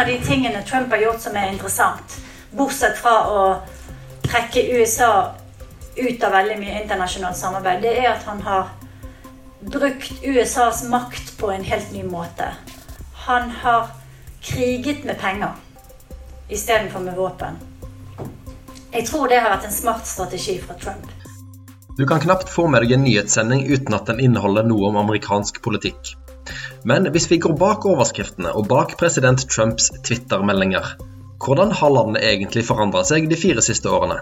av de tingene Trump har gjort som er interessant, bortsett fra å trekke USA ut av veldig mye internasjonalt samarbeid, det er at han har brukt USAs makt på en helt ny måte. Han har kriget med penger istedenfor med våpen. Jeg tror det har vært en smart strategi fra Trump. Du kan knapt få med deg en nyhetssending uten at den inneholder noe om amerikansk politikk. Men hvis vi går bak overskriftene og bak president Trumps Twitter-meldinger, hvordan har landet egentlig forandra seg de fire siste årene?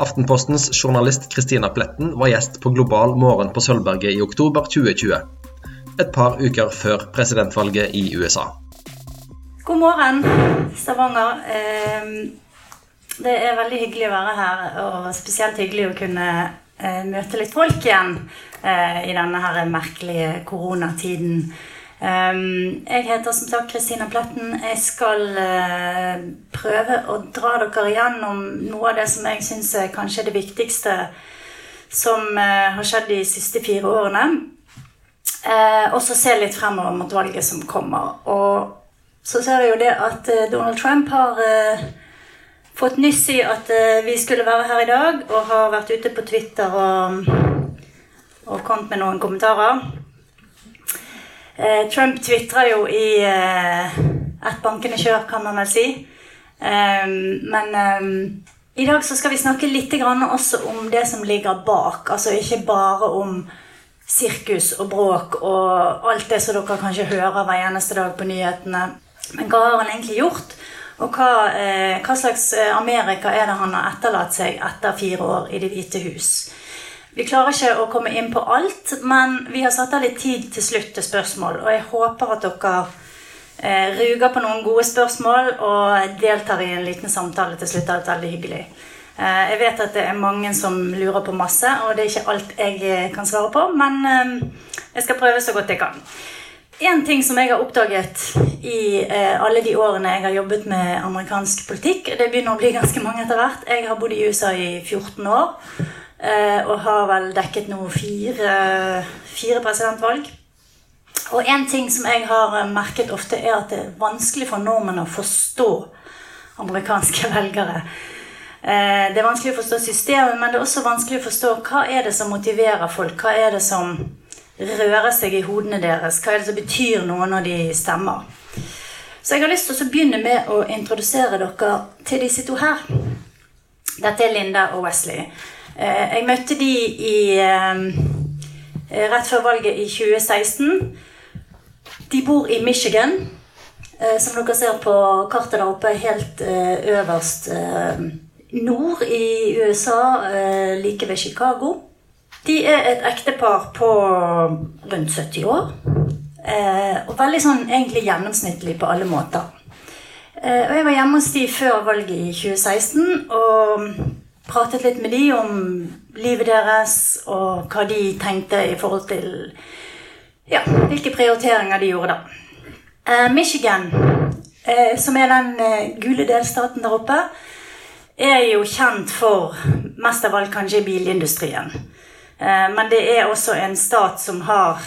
Aftenpostens journalist Kristina Pletten var gjest på Global morgen på Sølvberget i oktober 2020. Et par uker før presidentvalget i USA. God morgen, Stavanger. Ehm, det er veldig hyggelig å være her, og spesielt hyggelig å kunne møte litt folk igjen eh, i denne her merkelige koronatiden. Um, jeg heter som sagt Kristina Pletten. Jeg skal uh, prøve å dra dere igjennom noe av det som jeg syns er kanskje det viktigste som har skjedd de siste fire årene. Og så se litt fremover mot valget som kommer. Og så ser vi jo det at Donald Trump har fått nyss i at vi skulle være her i dag, og har vært ute på Twitter og, og kommet med noen kommentarer. Eh, Trump tvitra jo i eh, et bankende kjør, kan man vel si. Eh, men i dag så skal vi snakke litt også om det som ligger bak. Altså ikke bare om sirkus og bråk og alt det som dere kanskje hører hver eneste dag på nyhetene. Men hva har han egentlig gjort? Og hva, hva slags Amerika er det han har etterlatt seg etter fire år i Det hvite hus? Vi klarer ikke å komme inn på alt, men vi har satt av litt tid til slutt til spørsmål. Og jeg håper at dere eh, ruger på noen gode spørsmål og deltar i en liten samtale til slutt. Det er veldig hyggelig. Eh, jeg vet at det er mange som lurer på masse, og det er ikke alt jeg eh, kan svare på, men eh, jeg skal prøve så godt jeg kan. En ting som jeg har oppdaget i eh, alle de årene jeg har jobbet med amerikansk politikk Det begynner å bli ganske mange etter hvert. Jeg har bodd i USA i 14 år. Eh, og har vel dekket nå fire, fire presidentvalg. Og en ting som jeg har merket ofte, er at det er vanskelig for nordmenn å forstå amerikanske velgere. Eh, det er vanskelig å forstå systemet, men det er også vanskelig å forstå hva er det som motiverer folk. Hva er det som rører seg i hodene deres? Hva er det som betyr noe når de stemmer? Så jeg har lyst til å begynne med å introdusere dere til disse to her. Dette er Linda og Wesley. Eh, jeg møtte de i, eh, rett før valget i 2016. De bor i Michigan. Eh, som dere ser på kartet der oppe, helt øverst nord i USA, like ved Chicago. De er et ektepar på rundt 70 år. Og veldig sånn egentlig gjennomsnittlig på alle måter. Og jeg var hjemme hos de før valget i 2016. og pratet litt med de om livet deres og hva de tenkte i forhold til ja, hvilke prioriteringer de gjorde da. Eh, Michigan, eh, som er den eh, gule delstaten der oppe, er jo kjent for mest av alt kanskje bilindustrien. Eh, men det er også en stat som har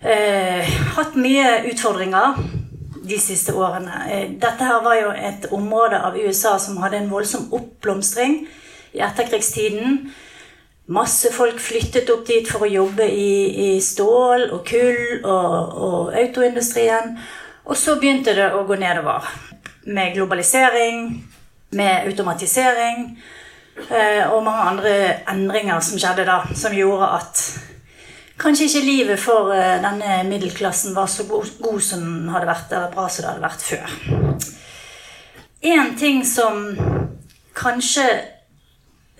eh, hatt mye utfordringer de siste årene. Eh, dette her var jo et område av USA som hadde en voldsom oppblomstring i etterkrigstiden. Masse folk flyttet opp dit for å jobbe i, i stål og kull og, og, autoindustrien. Og så begynte det å gå nedover. Med globalisering, med automatisering og mange andre endringer som skjedde da, som gjorde at kanskje ikke livet for eh, denne middelklassen var så god, som den hadde vært, eller bra som det hadde vært før. En ting som kanskje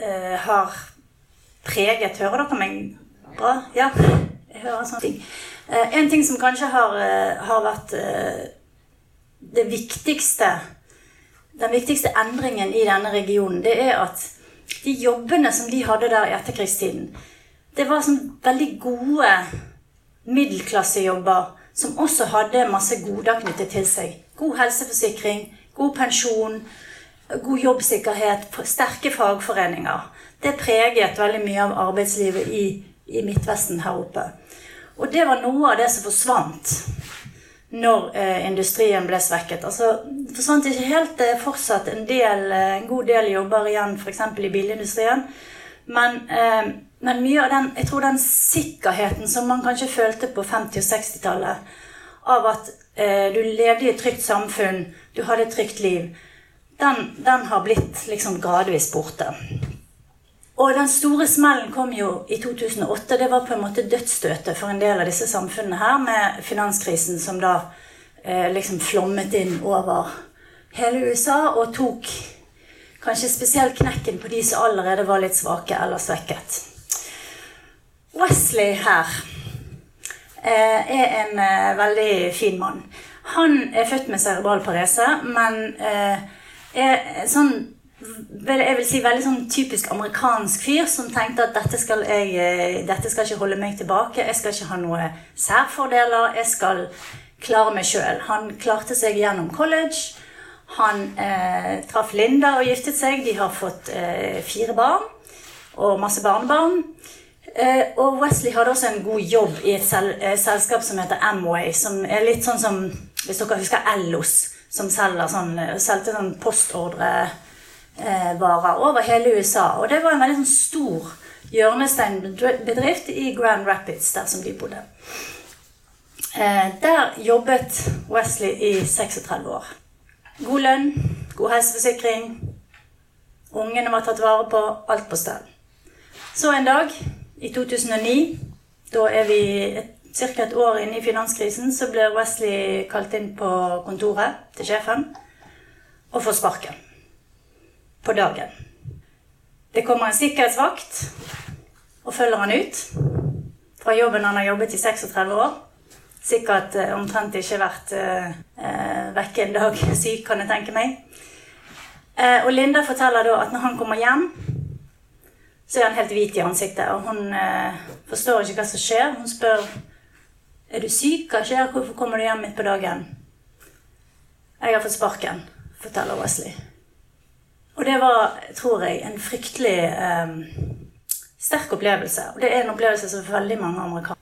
eh, har preget Hører dere meg bra? Ja, jeg hører sånne ting. Eh, en ting som kanskje har, uh, har vært det viktigste Den viktigste endringen i denne regionen, det er at de jobbene som de hadde der i etterkrigstiden, det var sånn veldig gode middelklassejobber som også hadde masse goder knyttet til seg. God helseforsikring, god pensjon, god jobbsikkerhet, sterke fagforeninger. Det preget veldig mye av arbeidslivet i, i Midtvesten her oppe. Og det var noe av det som forsvant når eh, industrien ble svekket. Altså, det forsvant ikke helt. Det er fortsatt en, del, eh, en god del jobber igjen f.eks. i bilindustrien. Men, eh, men, mye av den, jeg tror den sikkerheten som man kanskje følte på 50- og 60-tallet, av at eh, du levde i et trygt samfunn, du hadde et trygt liv, den, den har blitt liksom gradvis borte. Og den store smellen kom jo i 2008. Det var på en måte dødsstøtet for en del av disse samfunnene her, med finanskrisen som da eh, liksom flommet inn over hele USA og tok kanskje spesielt knekken på de som allerede var litt svake eller svekket. Wesley her eh, er en eh, veldig fin mann. Han er født med cerebral parese, men eh, er sånn jeg vil si veldig sånn typisk amerikansk fyr som tenkte at dette skal, jeg, eh, dette skal ikke holde meg tilbake. Jeg skal ikke ha noen særfordeler. Jeg skal klare meg sjøl. Han klarte seg gjennom college. Han eh, traff Linda og giftet seg. De har fått eh, fire barn og masse barnebarn. Eh, og Wesley hadde også en god jobb i et sel eh, selskap som heter Amway, som er litt sånn som Hvis dere husker Ellos, som selger sånn, eh, solgte sånn postordre varer over hele USA. Og det var en veldig sånn stor hjørnesteinbedrift i Grand Rapids, der som de bodde. Eh, der jobbet Wesley i 36 år. God lønn, god helseforsikring. Ungene var tatt vare på. Alt på stell. Så en dag i 2009, da er vi ca. et år inne i finanskrisen, så blir Wesley kalt inn på kontoret til sjefen og får sparken på dagen. Det kommer en sikkerhetsvakt og følger han ut fra jobben han har jobbet i 36 år. Sikkert uh, omtrent ikke vært uh, uh, vekke en dag syk, kan jeg tenke meg. Eh, og Linda forteller da at når han kommer hjem, så er han helt hvit i ansiktet. Og hun forstår ikke hva som skjer. Hun spør er du syk. Hva skjer? Hvorfor kommer du hjem midt på dagen? Jeg har fått sparken, forteller Wesley. Og det var, tror jeg, en fryktelig eh, sterk opplevelse. Og det er en opplevelse som veldig mange amerikanere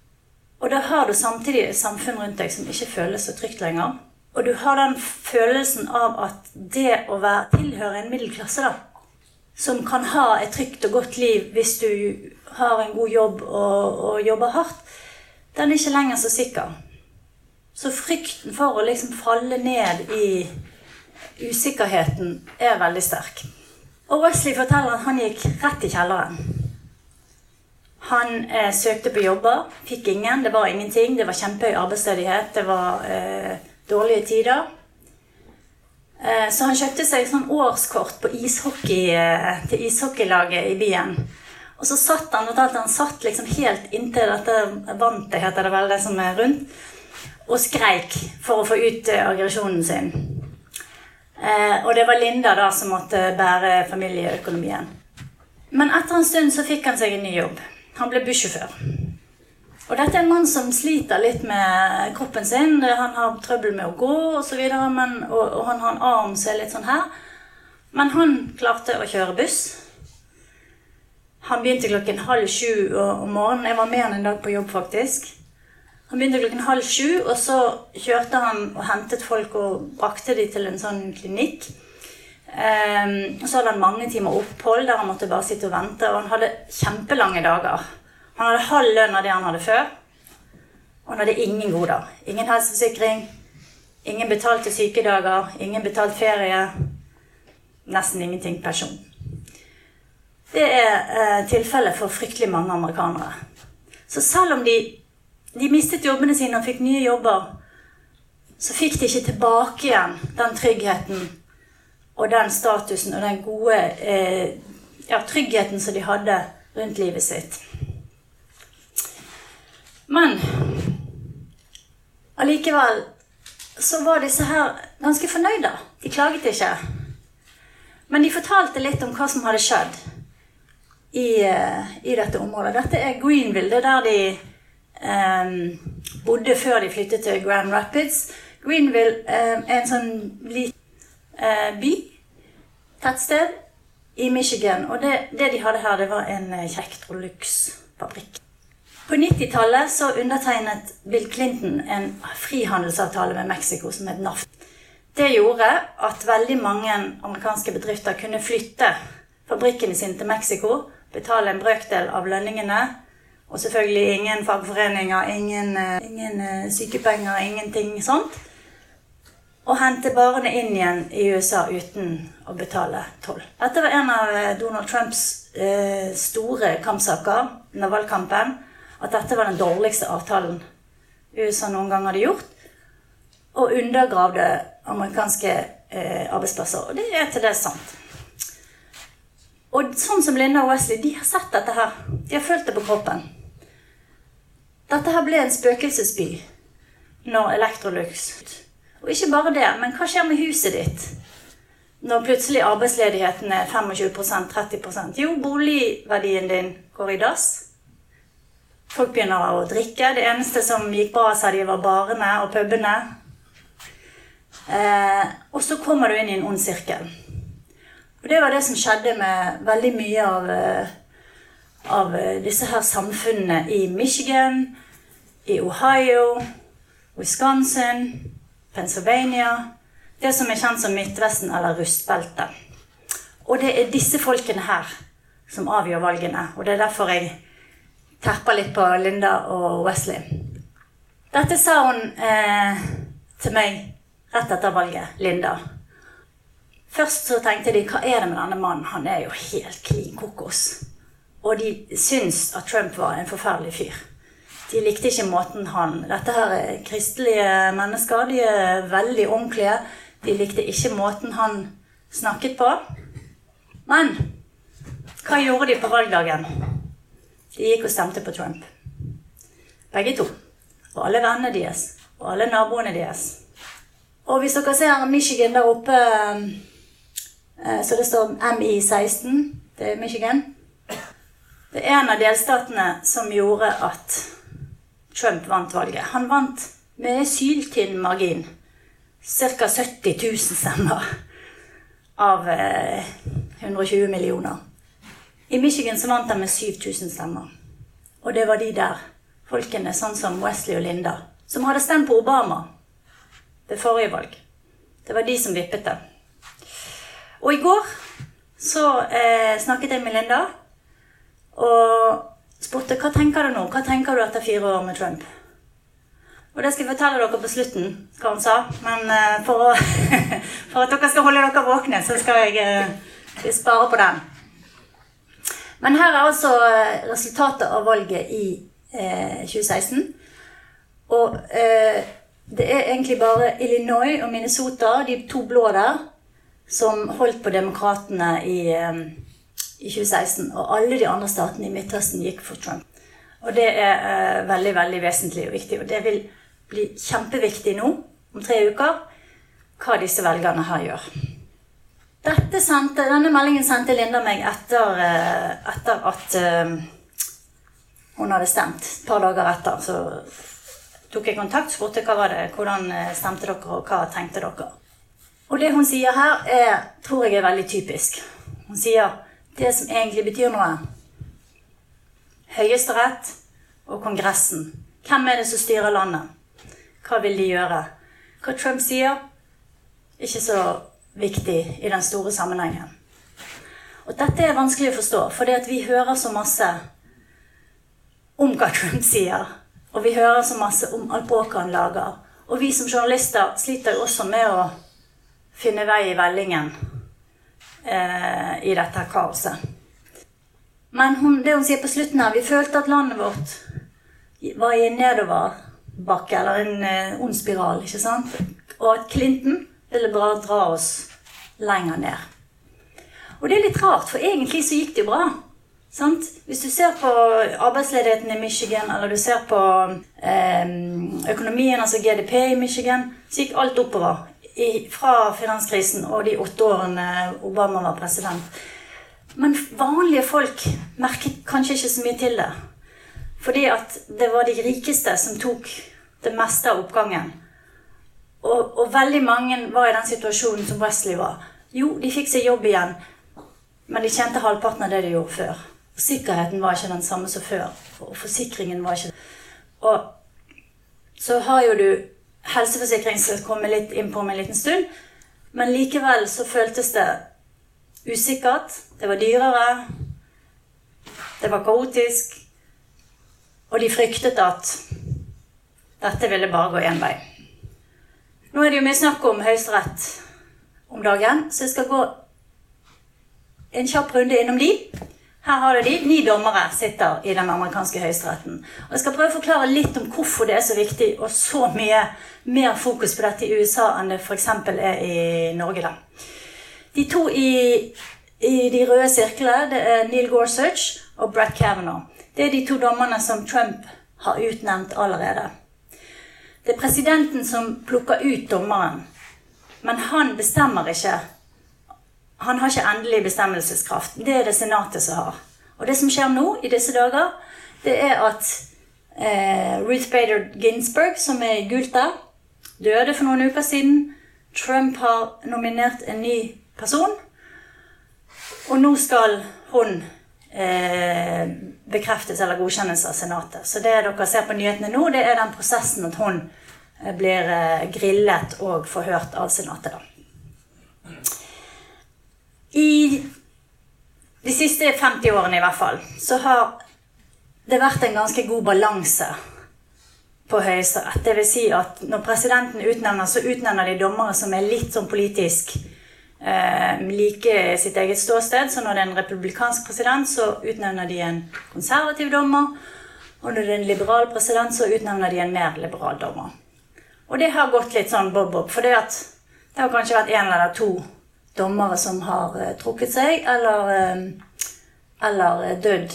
Og da har du samtidig et samfunn rundt deg som ikke føles så trygt lenger. Og du har den følelsen av at det å være, tilhøre en middelklasse, da, som kan ha et trygt og godt liv hvis du har en god jobb og, og jobber hardt, den er ikke lenger så sikker. Så frykten for å liksom falle ned i usikkerheten er veldig sterk. Og Wesley forteller at han gikk rett i kjelleren. Han eh, søkte på jobber, fikk ingen. Det var ingenting. Det var kjempehøy arbeidsledighet. Det var eh, dårlige tider. Eh, så han kjøpte seg sånn årskort på ishockey, eh, til ishockeylaget i byen. Og så satt han han satt liksom helt inntil dette vantet, heter det vel, det som er rundt, og skreik for å få ut eh, aggresjonen sin. Eh, og det var Linda da som måtte bære familieøkonomien. Men etter en stund så fikk han seg en ny jobb. Han ble bussjåfør. Og dette er en mann som sliter litt med kroppen sin. Han har trøbbel med å gå osv. Og, og han har en arm som er litt sånn her. Men han klarte å kjøre buss. Han begynte klokken halv sju om morgenen. Jeg var med han en dag på jobb, faktisk. Han begynte klokken halv sju, og så kjørte han og hentet folk og brakte de til en sånn klinikk. Um, så hadde han mange timer opphold der han måtte bare sitte og vente. Og han hadde kjempelange dager. Han hadde halv lønn av det han hadde før. Og han hadde ingen goder. Ingen helseforsikring, ingen betalte sykedager, ingen betalt ferie. Nesten ingenting pensjon. Det er eh, tilfellet for fryktelig mange amerikanere. Så selv om de de mistet jobbene sine og fikk nye jobber, så fikk de ikke tilbake igjen den tryggheten og den statusen og den gode eh, ja, tryggheten som de hadde rundt livet sitt. Men allikevel så var disse her ganske fornøyde. De klaget ikke. Men de fortalte litt om hva som hadde skjedd i, eh, i dette området. Dette er Greenville. Det er der de um, bodde før de flyttet til Grand Rapids. Greenville um, er en sånn liten uh, by, tettsted, i Michigan. Og det, det, de hadde her, det var en uh, Kjektrolux-fabrikk. På 90-tallet så undertegnet Bill Clinton en frihandelsavtale med Mexico som het NAFT. Det gjorde at veldig mange amerikanske bedrifter kunne flytte fabrikkene sine til Mexico, betale en brøkdel av lønningene, og selvfølgelig ingen fagforeninger, ingen, eh, ingen eh, sykepenger, ingenting sånt. Og hente varene inn igjen i USA uten å betale toll. Dette var en av eh, Donald Trumps eh, store kampsaker under valgkampen at dette var den dårligste avtalen USA noen gang hadde gjort. Og undergravde amerikanske eh, arbeidsplasser. Og det er til dels sant. Og sånn som Linda og Wesley, de har sett dette her. De har følt det på kroppen. Dette her ble en spøkelsesby når Electrolux Og ikke bare det, men hva skjer med huset ditt? Når plutselig arbeidsledigheten er 25% 30 Jo, boligverdien din går i dass. Folk begynner å drikke. Det eneste som gikk bra, sa de, var barene og pubene. Eh, og så kommer du inn i en ond sirkel. Og det var det som skjedde med veldig mye av, eh, av eh, disse her samfunnene i Michigan, i Ohio, Wisconsin, Pennsylvania Det som er kjent som Midtvesten eller rustbeltet. Og det er disse folkene her som avgjør valgene. Og det er derfor jeg terper litt på Linda og Wesley. Dette sa hun eh, til meg rett etter valget, Linda. Først så tenkte de hva er det med denne mannen? Han er jo helt klin kokos. Og de syns at Trump var en forferdelig fyr. De likte ikke måten han Dette her er kristelige mennesker. De er veldig ordentlige. De likte ikke måten han snakket på. Men hva gjorde de på valgdagen? De gikk og stemte på Trump. Begge to. Og alle vennene deres. Og alle naboene deres. Og hvis dere ser Michigan der oppe eh, Så det står MI16. Det er Michigan. Det er en av delstatene som gjorde at Trump vant valget. Han vant med syltynn margin. Ca. 70 000 stemmer av 120 eh, millioner. I Michigan så vant han med 7000 stemmer. Og det var de der folkene, sånn som Wesley og Linda, som hadde stemt på Obama ved forrige valg. Det var de som vippet det. Og i går så eh, snakket jeg med Linda og spurte hva tenker du nå? Hva tenker du etter fire år med Trump? Og det skal jeg fortelle dere på slutten, hva han sa. Men uh, for, å, for, at dere skal holde dere våkne, så skal jeg uh, spare på den. Men her er altså eh, resultatet av valget i uh, 2016. Og det er egentlig bare Illinois og Minnesota, de to blå der, som holdt på demokratene i, i 2016. Og alle de andre statene i Midtøsten gikk for Trump. Og det er eh, veldig, veldig vesentlig og viktig. Og det vil bli kjempeviktig nå, om tre uker, hva disse velgerne her gjør. Sendte, denne meldingen sendte Linda meg etter, eh, etter at um, hun hadde stemt. Et par dager etter så tok jeg kontakt og spurte hva var det, hvordan eh, stemte dere, og hva tenkte dere. Og det hun sier her, er, tror jeg er veldig typisk. Hun sier det som egentlig betyr noe. Høyesterett og Kongressen. Hvem er det som styrer landet? Hva vil de gjøre? Hva Trump sier, ikke så viktig i den store sammenhengen. Og dette er vanskelig å forstå, for vi hører så masse om hva Trump sier. Og vi hører så masse om alt bråket han lager. Og vi som journalister sliter jo også med å finne vei i vellingen eh, i dette kaoset. Men hun, det hun sier på slutten her Vi følte at landet vårt var i en nedoverbakke, eller en eh, ond spiral. ikke sant? Og at Clinton ville bare dra oss lenger ned. Og det er litt rart, for egentlig så gikk det jo bra. Sant? Hvis du ser på arbeidsledigheten i Michigan, eller du ser på eh, økonomien, altså GDP i Michigan, så gikk alt oppover. I, fra finanskrisen og de åtte årene Obama var president. Men vanlige folk merket kanskje ikke så mye til det. Fordi at det var de rikeste som tok det meste av oppgangen. Og, og, veldig mange var i den situasjonen som Wesley var. Jo, de fikk seg jobb igjen, men de tjente halvparten av det de gjorde før. Sikkerheten var ikke den samme som før. Og forsikringen var ikke Og så har jo du helseforsikring som komme litt inn på om en liten stund. Men likevel så føltes det usikkert. Det var dyrere. Det var kaotisk. Og de fryktet at dette ville bare gå én vei. Nå er det jo mye snakk om Høyesterett om dagen, så jeg skal gå en kjapp runde innom de. Her har du de. Ni dommere sitter i den amerikanske høyesteretten. Og Jeg skal prøve å forklare litt om hvorfor det er så viktig og så mye mer fokus på dette i USA enn det f.eks. er i Norge. da. De to i, i de røde sirklene det er Neil Gorsuch og Brett Kavanaugh. Det er de to dommerne som Trump har utnevnt allerede. Det er presidenten som plukker ut dommeren, men han bestemmer ikke. Han har ikke endelig bestemmelseskraft. Det er det Senatet som har. Og det som skjer nå, i disse dager, det er at eh, Ruth Bader Ginsburg, som er gult der, døde for noen uker siden. Trump har nominert en ny person. Og nå skal hun eh, bekreftes eller godkjennes av Senatet. Så det dere ser på nyhetene nå, det er den prosessen at hun eh, blir eh, grillet og forhørt av Senatet. da. I de siste 50 årene i hvert fall, så har det vært en ganske god balanse på Høyesterett. Det vil si at når presidenten utnevner, så utnevner de dommere som er litt sånn politisk eh, like sitt eget ståsted. Så når det er en republikansk president, så utnevner de en konservativ dommer. Og når det er en liberal president, så utnevner de en mer liberal dommer. Og det har gått litt sånn bob-bob. For det, det har kanskje vært én eller to dommere som har eh, trukket seg, eller, eh, eller eh, dødd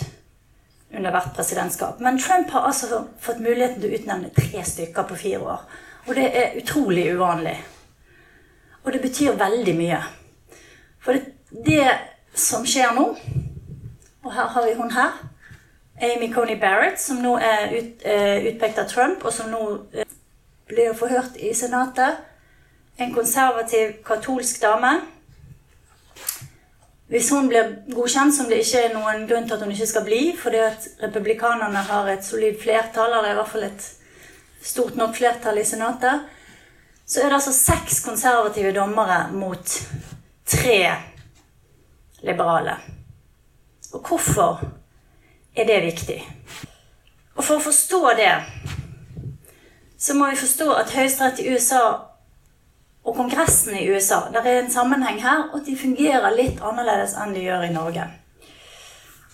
under hvert presidentskap. Men Trump har altså fått muligheten til å utnevne tre stykker på fire år. Og det er utrolig uvanlig. Og det betyr veldig mye. For det, det som skjer nå Og her har vi hun her. Amy Coney Barrett, som nå er ut, utpekt av Trump, og som nå blir forhørt i Senatet. En konservativ katolsk dame hvis hun blir godkjent, som det ikke er noen grunn til at hun ikke skal bli, fordi at republikanerne har et solid flertall, eller i hvert fall et stort nok flertall i Senatet, så er det altså seks konservative dommere mot tre liberale. Og hvorfor er det viktig? Og for å forstå det, så må vi forstå at Høyesterett i USA og Kongressen i USA. Det er en sammenheng her, og de fungerer litt annerledes enn de gjør i Norge.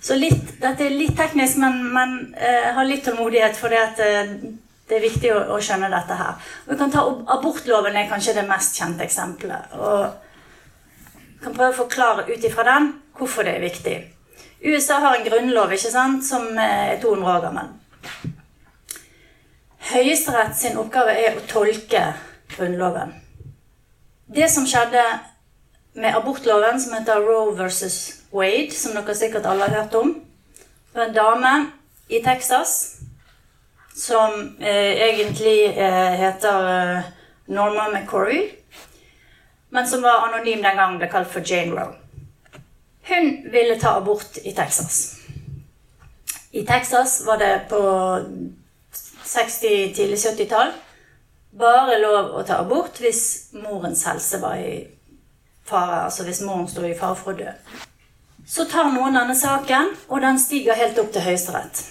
Så litt, Dette er litt teknisk, men, men eh, ha litt tålmodighet, for det, uh, det er viktig å, å, skjønne dette her. Vi kan ta Abortloven er kanskje det mest kjente eksempelet. og kan prøve å forklare ut ifra den hvorfor det er viktig. USA har en grunnlov ikke sant, som er 200 år gammel. Høyesterett sin oppgave er å tolke Grunnloven. Det som skjedde med abortloven, som heter Roe versus Wade, som dere sikkert alle har hørt om Det var en dame i Texas som eh, egentlig eh, heter eh, Norma McCorry, men som var anonym den gangen ble kalt for Jane Roe. Hun ville ta abort i Texas. I Texas var det på 60-, tidlig 70-tall bare lov å ta abort hvis morens helse var i fare. Altså hvis moren sto i fare for å dø. Så tar noen denne saken, og den stiger helt opp til Høyesterett.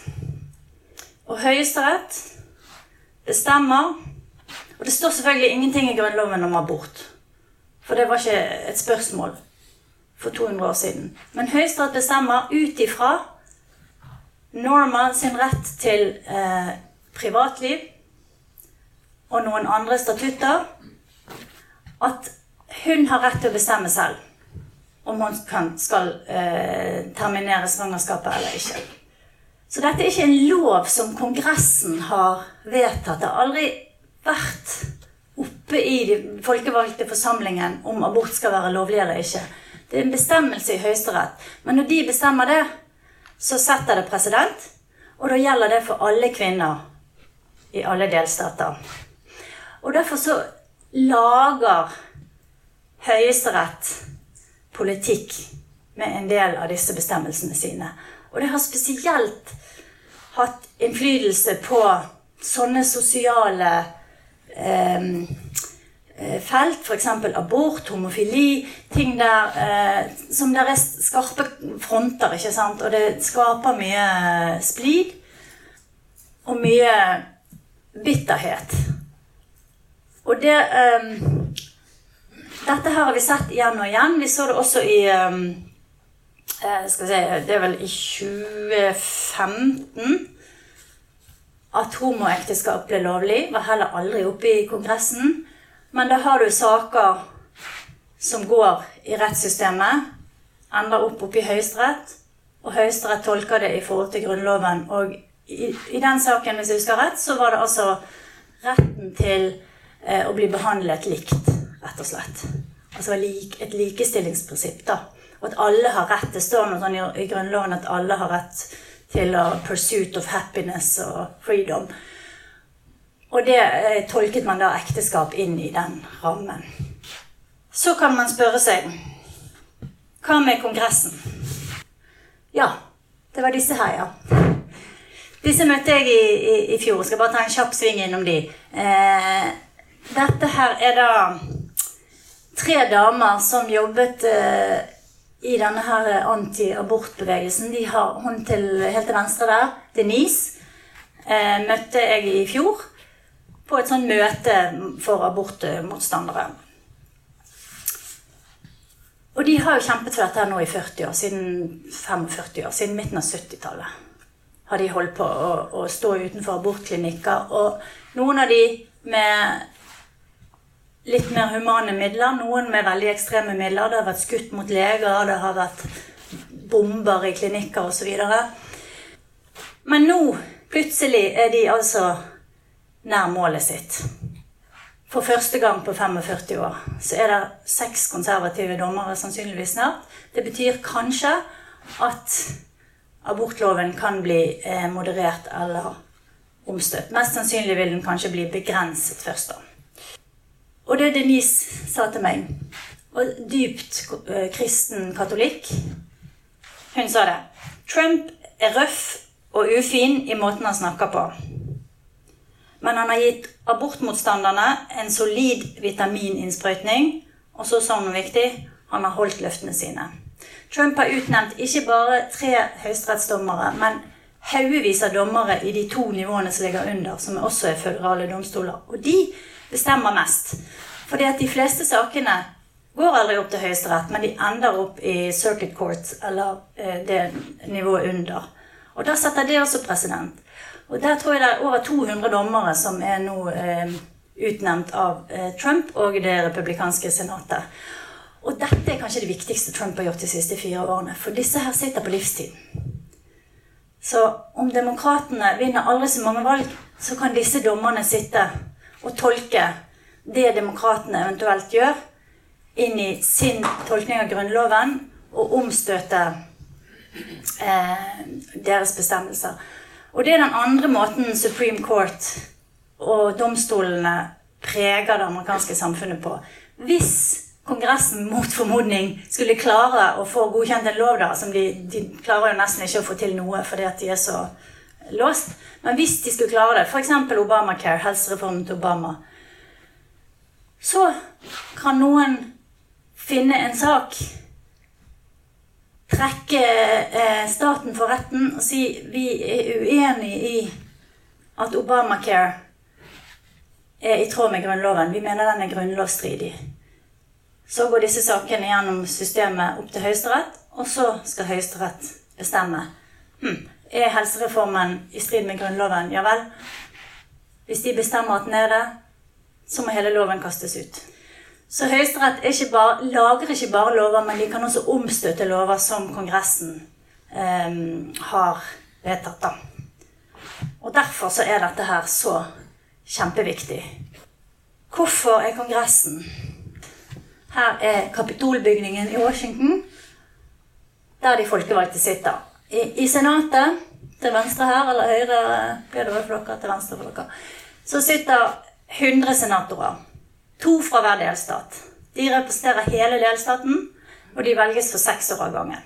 Og Høyesterett bestemmer Og det står selvfølgelig ingenting i Grunnloven om abort. For det var ikke et spørsmål for 200 år siden. Men Høyesterett bestemmer ut ifra Norma sin rett til eh, privatliv og noen andre statutter at hun har rett til å bestemme selv om hun kan, skal eh, terminere svangerskapet eller ikke. Så dette er ikke en lov som Kongressen har vedtatt. Det har aldri vært oppe i den folkevalgte forsamlingen om abort skal være lovlig eller ikke. Det er en bestemmelse i Høyesterett. Men når de bestemmer det, så setter det president. Og da gjelder det for alle kvinner i alle delstater. Og derfor så lager Høyesterett politikk med en del av disse bestemmelsene sine. Og det har spesielt hatt innflytelse på sånne sosiale eh, eh felt, f.eks. abort, homofili, ting der eh, som der er skarpe fronter, ikke sant? Og det skaper mye splid og mye bitterhet. Og det um, Dette her har vi sett igjen og igjen. Vi så det også i um, skal vi se, Det er vel i 2015 at homoekteskap ble lovlig. Var heller aldri oppe i Kongressen. Men da har du saker som går i rettssystemet, ender opp oppe i Høyesterett, og Høyesterett tolker det i forhold til Grunnloven. Og i, i den saken, hvis jeg husker rett, så var det altså retten til eh, å bli behandlet likt, rett og slett. Altså et likestillingsprinsipp, da. Og at alle har rett. Det står noe sånn i, i Grunnloven at alle har rett til å pursuit of happiness og freedom. Og det eh, tolket man da ekteskap inn i den rammen. Så kan man spørre seg Hva med Kongressen? Ja, det var disse her, ja. Disse møtte jeg i, i, i fjor. Skal bare ta en kjapp sving innom de. Eh, dette her er da tre damer som jobbet eh, i denne her antiabortbevegelsen. De har hun til, helt til venstre der, Denise, eh, møtte jeg i fjor på et sånt møte for abortmotstandere. Og de har jo kjempet for dette her nå i 40 år, siden 45 år, siden midten av 70-tallet har de holdt på å, å stå utenfor abortklinikker. Og noen av de med litt mer humane midler, noen med veldig ekstreme midler. Det har vært skutt mot leger, det har vært bomber i klinikker osv. Men nå, plutselig, er de altså nær målet sitt. For første gang på 45 år så er det seks konservative dommere sannsynligvis snart. Det betyr kanskje at abortloven kan bli eh, moderert eller omstøtt. Mest sannsynlig vil den kanskje bli begrenset først. da. Og det Denise sa til meg, og dypt eh, kristen katolikk Hun sa det. Trump er røff og ufin i måten han snakker på. Men han har gitt abortmotstanderne en solid vitamininnsprøytning. Og så sa hun noe viktig han har holdt løftene sine. Trump har utnevnt ikke bare tre høyesterettsdommere, men haugevis av dommere i de to nivåene som ligger under, som også er føderale domstoler. Og de bestemmer mest. Fordi at de fleste sakene går aldri opp til Høyesterett, men de ender opp i circuit court, eller eh, det nivået under. Og da setter det også president. Og der tror jeg det er over 200 dommere som er nå eh, utnevnt av eh, Trump og det republikanske senatet. Og dette er kanskje det viktigste Trump har gjort de siste fire årene. For disse her sitter på livstid. Så om demokratene vinner aldri så mange valg, så kan disse dommerne sitte og tolke det demokratene eventuelt gjør, inn i sin tolkning av Grunnloven og omstøte eh, deres bestemmelser. Og det er den andre måten Supreme Court og domstolene preger det amerikanske samfunnet på. Hvis Kongressen mot formodning skulle klare å få godkjent en lov, da, som de, de klarer jo nesten ikke å få til noe fordi at de er så låst. Men hvis de skulle klare det, f.eks. Obamacare, helsereformen til Obama, så kan noen finne en sak, trekke eh, staten for retten og si vi er uenig i at Obamacare er i tråd med Grunnloven. Vi mener den er grunnlovsstridig. Så går disse sakene gjennom systemet opp til Høyesterett, og så skal Høyesterett bestemme. Hm, er helsereformen i strid med Grunnloven? Ja vel. Hvis de bestemmer at den er det, så må hele loven kastes ut. Så Høyesterett lager ikke bare lover, men de kan også omstøtte lover som Kongressen eh, har vedtatt. Da. Og derfor så er dette her så kjempeviktig. Hvorfor er Kongressen her er kapitolbygningen i Washington, der de folkevalgte sitter. I, i Senatet, til venstre her, eller høyre blir det for dere, til venstre for dere, så sitter 100 senatorer. To fra hver delstat. De representerer hele delstaten, og de velges for seks år av gangen.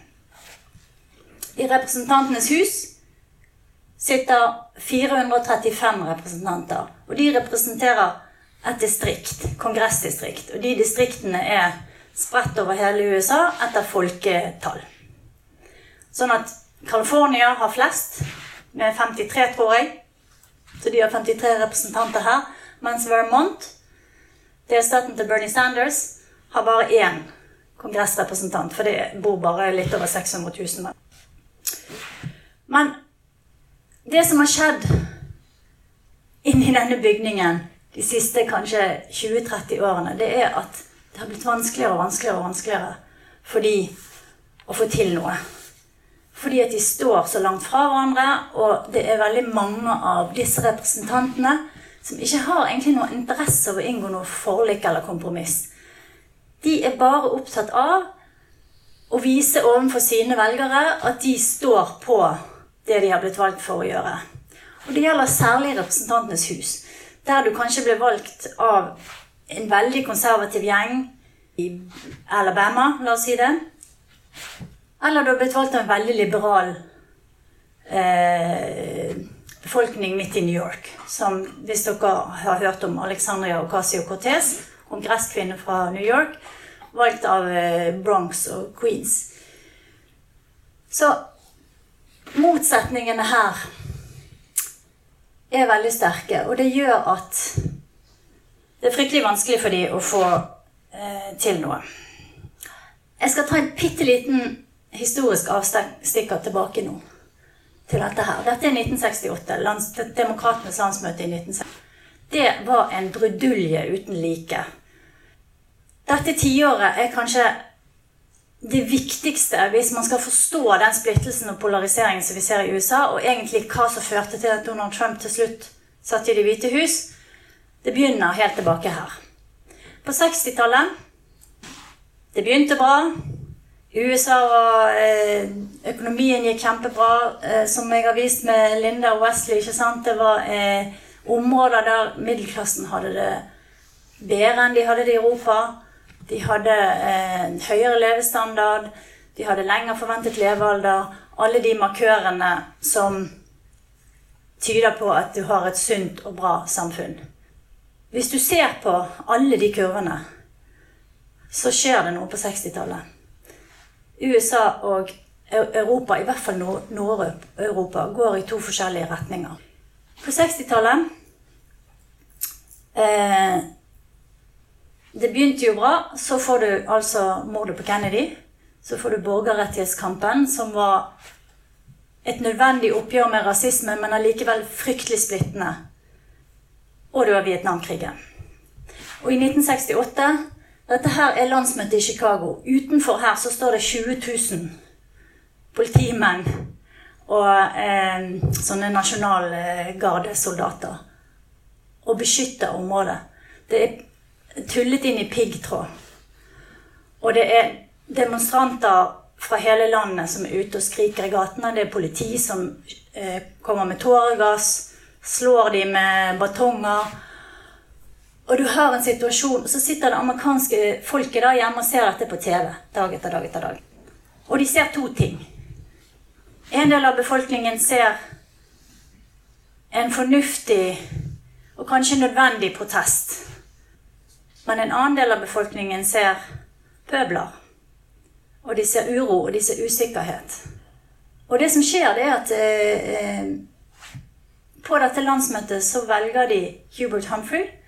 I Representantenes hus sitter 435 representanter. Og de representerer et distrikt, kongressdistrikt. Og de distriktene er spredt over hele USA etter folketall. Sånn at California har flest, med 53, tror jeg. Så de har 53 representanter her. Mens Vermont, delstaten til Bernie Sanders, har bare én kongressrepresentant. For det bor bare litt over 600 000. Men det som har skjedd inni denne bygningen de siste kanskje 20-30 årene, det er at det har blitt vanskeligere og vanskeligere og vanskeligere for dem å få til noe. Fordi at de står så langt fra hverandre, og det er veldig mange av disse representantene som ikke har egentlig noe interesse av å inngå noe forlik eller kompromiss. De er bare opptatt av å vise overfor sine velgere at de står på det de har blitt valgt for å gjøre. Og det gjelder særlig Representantenes hus, der du kanskje ble valgt av en veldig konservativ gjeng i Alabama, la oss si det. Eller du har blitt valgt av en veldig liberal eh, befolkning midt i New York. Som hvis dere har hørt om Alexandria Ocasio-Cortez, om gresskvinner fra New York, valgt av eh, Bronx og Queens. Så motsetningene her er veldig sterke, og det gjør at det er fryktelig vanskelig for dem å få eh, til noe. Jeg skal ta en bitte liten historisk avstikker tilbake nå til dette her. Dette er 1968. Lands, Demokratenes landsmøte i 1968. Det var en brudulje uten like. Dette tiåret er kanskje det viktigste hvis man skal forstå den splittelsen og polariseringen som vi ser i USA, og egentlig hva som førte til at Donald Trump til slutt satt i Det hvite hus, det begynner helt tilbake her. På 60-tallet Det begynte bra. USA og eh, økonomien gikk kjempebra. Eh, som jeg har vist med Linda og Wesley. ikke sant? Det var eh, områder der middelklassen hadde det bedre enn de hadde det i Europa. De hadde en høyere levestandard. De hadde lenger forventet levealder. Alle de markørene som tyder på at du har et sunt og bra samfunn. Hvis du ser på alle de kurvene, så skjer det noe på 60-tallet. USA og Europa, i hvert fall Nord-Europa, går i to forskjellige retninger. På 60-tallet eh, Det begynte jo bra. Så får du altså mordet på Kennedy. Så får du borgerrettighetskampen, som var et nødvendig oppgjør med rasisme, men allikevel fryktelig splittende. Og du har Vietnamkrigen. Og i 1968 Dette her er landsmøtet i Chicago. Utenfor her så står det 20 000 politimenn og eh, sånne nasjonalgardesoldater og beskytter området. Det er tullet inn i piggtråd. Og det er demonstranter fra hele landet som er ute og skriker i gatene. Det er politi som eh, kommer med tåregass, slår de med batonger. Og du har en situasjon, så sitter det amerikanske folket der hjemme og ser dette på TV dag etter dag etter dag. Og de ser to ting. En del av befolkningen ser en fornuftig og kanskje nødvendig protest. Men en annen del av befolkningen ser pøbler. Og de ser uro, og de ser usikkerhet. Og det som skjer, det er at eh, eh, på dette landsmøtet så velger de Hubert Humphrey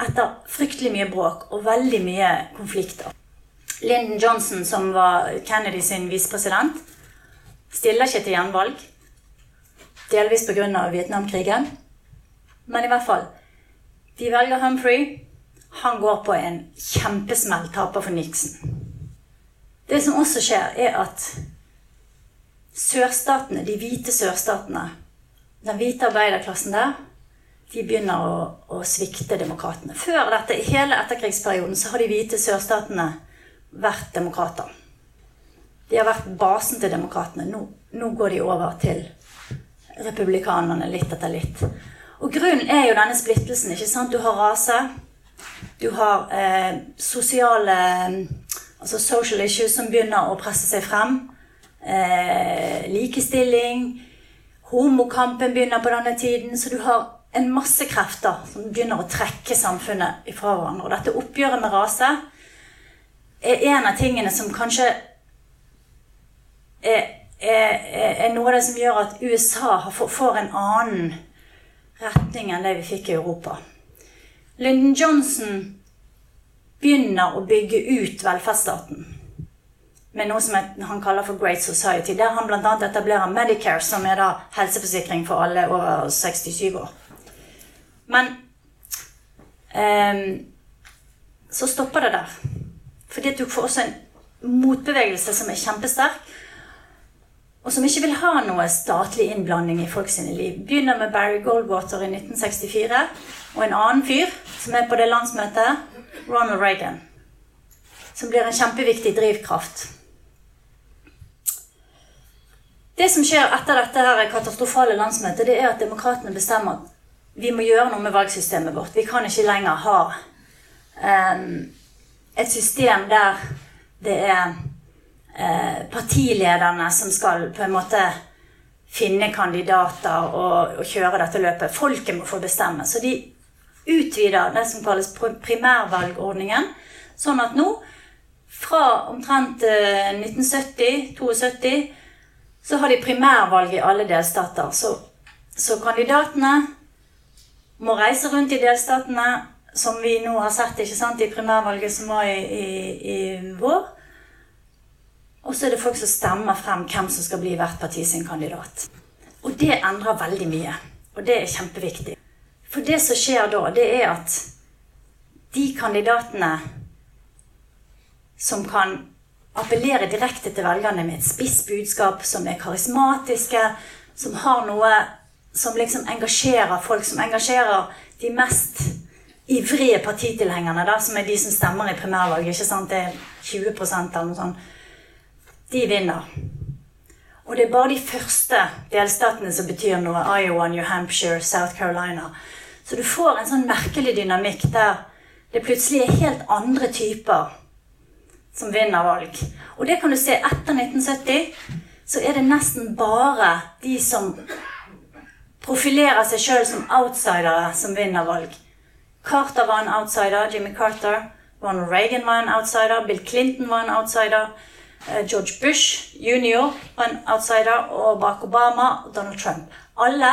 etter fryktelig mye bråk og veldig mye konflikter. Lyndon Johnson, som var Kennedy sin visepresident, stiller ikke til gjenvalg. Delvis pga. Vietnamkrigen. Men i hvert fall De velger Humphrey. Han går på en kjempesmell, taper for Nixon. Det som også skjer, er at sørstatene, de hvite sørstatene, den hvite arbeiderklassen der, de begynner å, å svikte demokratene. Før dette, hele etterkrigsperioden, så har de hvite sørstatene vært demokrater. De har vært basen til demokratene. Nå, nå går de over til republikanerne litt etter litt. Og grunnen er jo denne splittelsen. ikke sant? Du har rase. Du har eh, sosiale Altså social issues som begynner å presse seg frem. eh, likestilling. Homokampen begynner på denne tiden. Så du har en masse krefter som begynner å trekke samfunnet ifra hverandre. Og dette oppgjøret med rase er en av tingene som kanskje er, er, er noe av det som gjør at USA får en annen retning enn det vi fikk i Europa. Lyndon Johnson begynner å bygge ut velferdsstaten med noe som han kaller for Great Society. Der han bl.a. etablerer Medicare, som er da helseforsikring for alle over 67 år. Men um, så stopper det der. Fordi du får også en motbevegelse som er kjempesterk, og som ikke vil ha noe statlig innblanding i folks liv. Begynner med Barry Goldwater i 1964, og en annen fyr som er på det landsmøtet, Ronald Reagan. Som blir en kjempeviktig drivkraft. Det som skjer etter dette her katastrofale landsmøtet, det er at demokratene bestemmer vi må gjøre noe med valgsystemet vårt. Vi kan ikke lenger ha um, et system der det er uh, partilederne som skal på en måte finne kandidater og, og, kjøre dette løpet. Folket må få bestemme. Så de utvider det som kalles primærvalgordningen. Sånn at nå, fra omtrent uh, 1970-72, så har de primærvalg i alle delstater. Så, så kandidatene må reise rundt i delstatene som vi nå har sett ikke sant, i primærvalget som var i, i, i vår. Og så er det folk som stemmer frem hvem som skal bli hvert parti sin kandidat. Og det endrer veldig mye. Og det er kjempeviktig. For det som skjer da, det er at de kandidatene som kan appellere direkte til velgerne med et spisst budskap, som er karismatiske, som har noe som liksom engasjerer folk, som engasjerer de mest ivrige partitilhengerne, da, som er de som stemmer i primærvalget, ikke sant? det er 20 eller noe sånt, de vinner. Og det er bare de første delstatene som betyr noe. Iowa, New Hampshire, South Carolina. Så du får en sånn merkelig dynamikk der det plutselig er helt andre typer som vinner valg. Og det kan du se etter 1970. Så er det nesten bare de som profilerer seg sjøl som outsidere, som vinner valg. Carter var en outsider. Jimmy Carter. Ronald Reagan var en outsider. Bill Clinton var en outsider. Eh, George Bush jr. var en outsider. Og Barack Obama og Donald Trump. Alle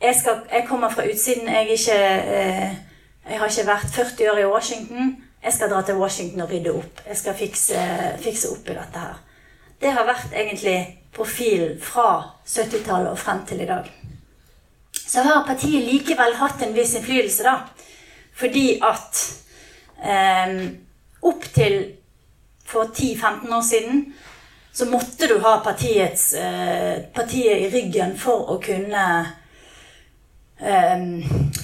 Jeg, skal, jeg kommer fra utsiden. Jeg, ikke, eh, jeg, har ikke vært 40 år i Washington. Jeg skal dra til Washington og rydde opp. Jeg skal fikse, fikse opp i dette her. Det har vært egentlig profilen fra 70-tallet og frem til i dag så har partiet likevel hatt en viss innflytelse, da. Fordi at eh, opp til for 10-15 år siden så måtte du ha partiets, eh, partiet i ryggen for å kunne eh,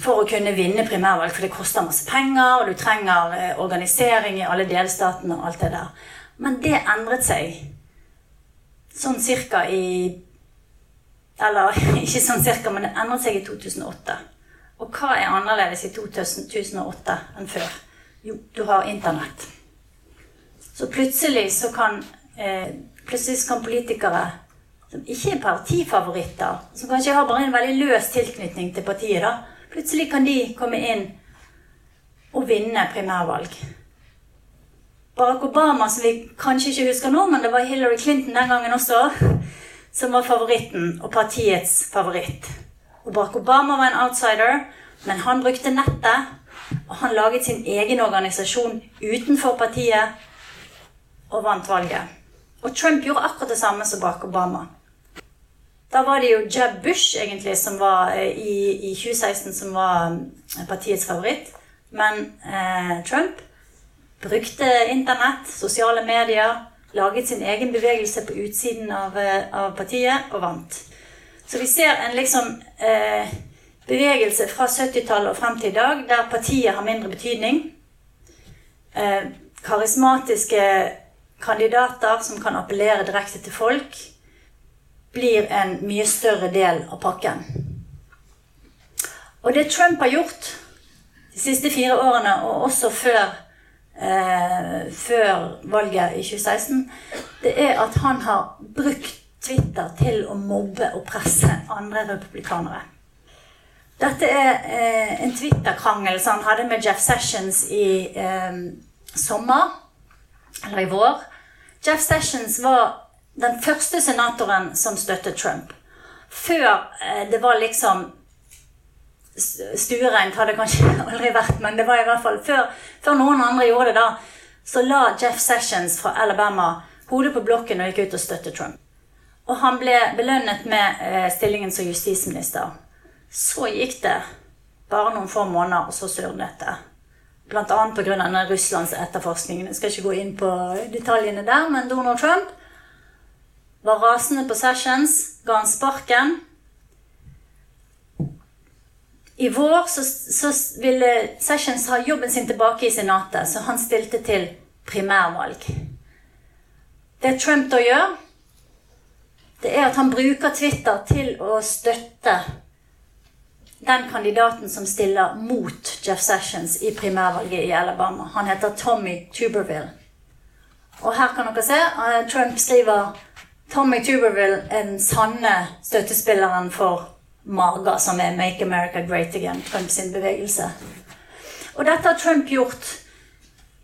for å kunne vinne primærvalg, for det koster masse penger, og du trenger eh, organisering i alle delstatene og alt det der. Men det endret seg sånn cirka i eller ikke sånn cirka, men det endret seg i 2008. Og hva er annerledes i 2008 enn før? Jo, du har Internett. Så plutselig så kan, eh, plutselig kan politikere som ikke er partifavoritter, som kanskje har bare en veldig løs tilknytning til partiet, da, plutselig kan de komme inn og vinne primærvalg. Barack Obama, som vi kanskje ikke husker nå, men det var Hillary Clinton den gangen også som var favoritten og partiets favoritt. Og Barack Obama var en outsider, men han brukte nettet. Og han laget sin egen organisasjon utenfor partiet og vant valget. Og Trump gjorde akkurat det samme som Barack Obama. Da var det jo Jeb Bush egentlig som var eh, i, i 2016 som var eh, partiets favoritt. Men eh, Trump brukte internett, sosiale medier, laget sin egen bevegelse på utsiden av, eh, av partiet og vant. Så vi ser en liksom eh, bevegelse fra 70-tallet og frem til i dag der partiet har mindre betydning. Eh, karismatiske kandidater som kan appellere direkte til folk, blir en mye større del av pakken. Og det Trump har gjort de siste fire årene, og også før eh, før valget i 2016, det er at han har brukt Twitter til å mobbe og presse andre republikanere. Dette er eh, en Twitter-krangel som han hadde med Jeff Sessions i eh, sommer, eller i vår. Jeff Sessions var den første senatoren som støttet Trump. Før eh, det var liksom Stuereint hadde kanskje aldri vært, men det var i hvert fall før, før noen andre gjorde det, da, så la Jeff Sessions fra Alabama hodet på blokken og gikk ut og støttet Trump. Og han ble belønnet med eh, stillingen som justisminister. Så gikk det bare noen få måneder, og så surnet det. Bl.a. pga. Russlands etterforskning. Jeg skal ikke gå inn på detaljene der, men Donald Trump var rasende på Sessions, ga han sparken. I vår så, så, ville Sessions ha jobben sin tilbake i Senatet, så han stilte til primærvalg. Det Trump da gjør, det er at han bruker Twitter til å støtte den kandidaten som stiller mot Jeff Sessions i primærvalget i Alabama. Han heter Tommy Tuberville. Og her kan dere se eh, Trump skriver Tommy Tuberville er den sanne støttespilleren for MAGA, som er Make America Great Again, Trumps bevegelse. Og dette har Trump gjort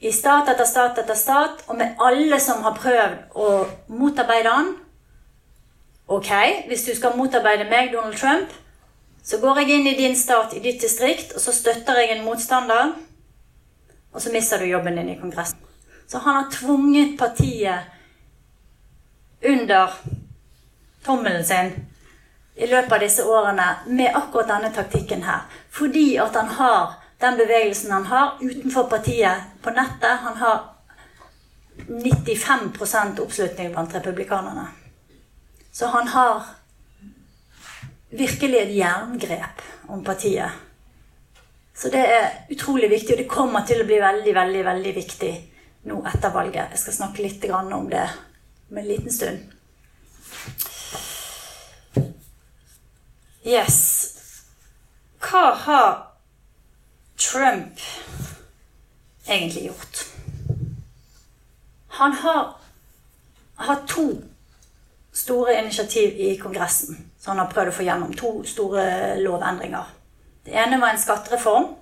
i stat etter stat etter stat, og med alle som har prøvd å motarbeide han. Ok, hvis du skal motarbeide meg, Donald Trump, så går jeg inn i din stat, i ditt distrikt, og så støtter jeg en motstander. Og så mister du jobben din i Kongressen. Så han har tvunget partiet under tommelen sin i løpet av disse årene med akkurat denne taktikken her. Fordi at han har den bevegelsen han har utenfor partiet på nettet. Han har 95 oppslutning blant republikanerne. Så han har virkelig et jerngrep om partiet. Så det er utrolig viktig, og det kommer til å bli veldig, veldig, veldig viktig nå etter valget. Jeg skal snakke litt om det om en liten stund. Yes. Hva har Trump egentlig gjort? Han har hatt to store initiativ i Kongressen så han har prøvd å få gjennom to store lovendringer. Det ene var en skattereform.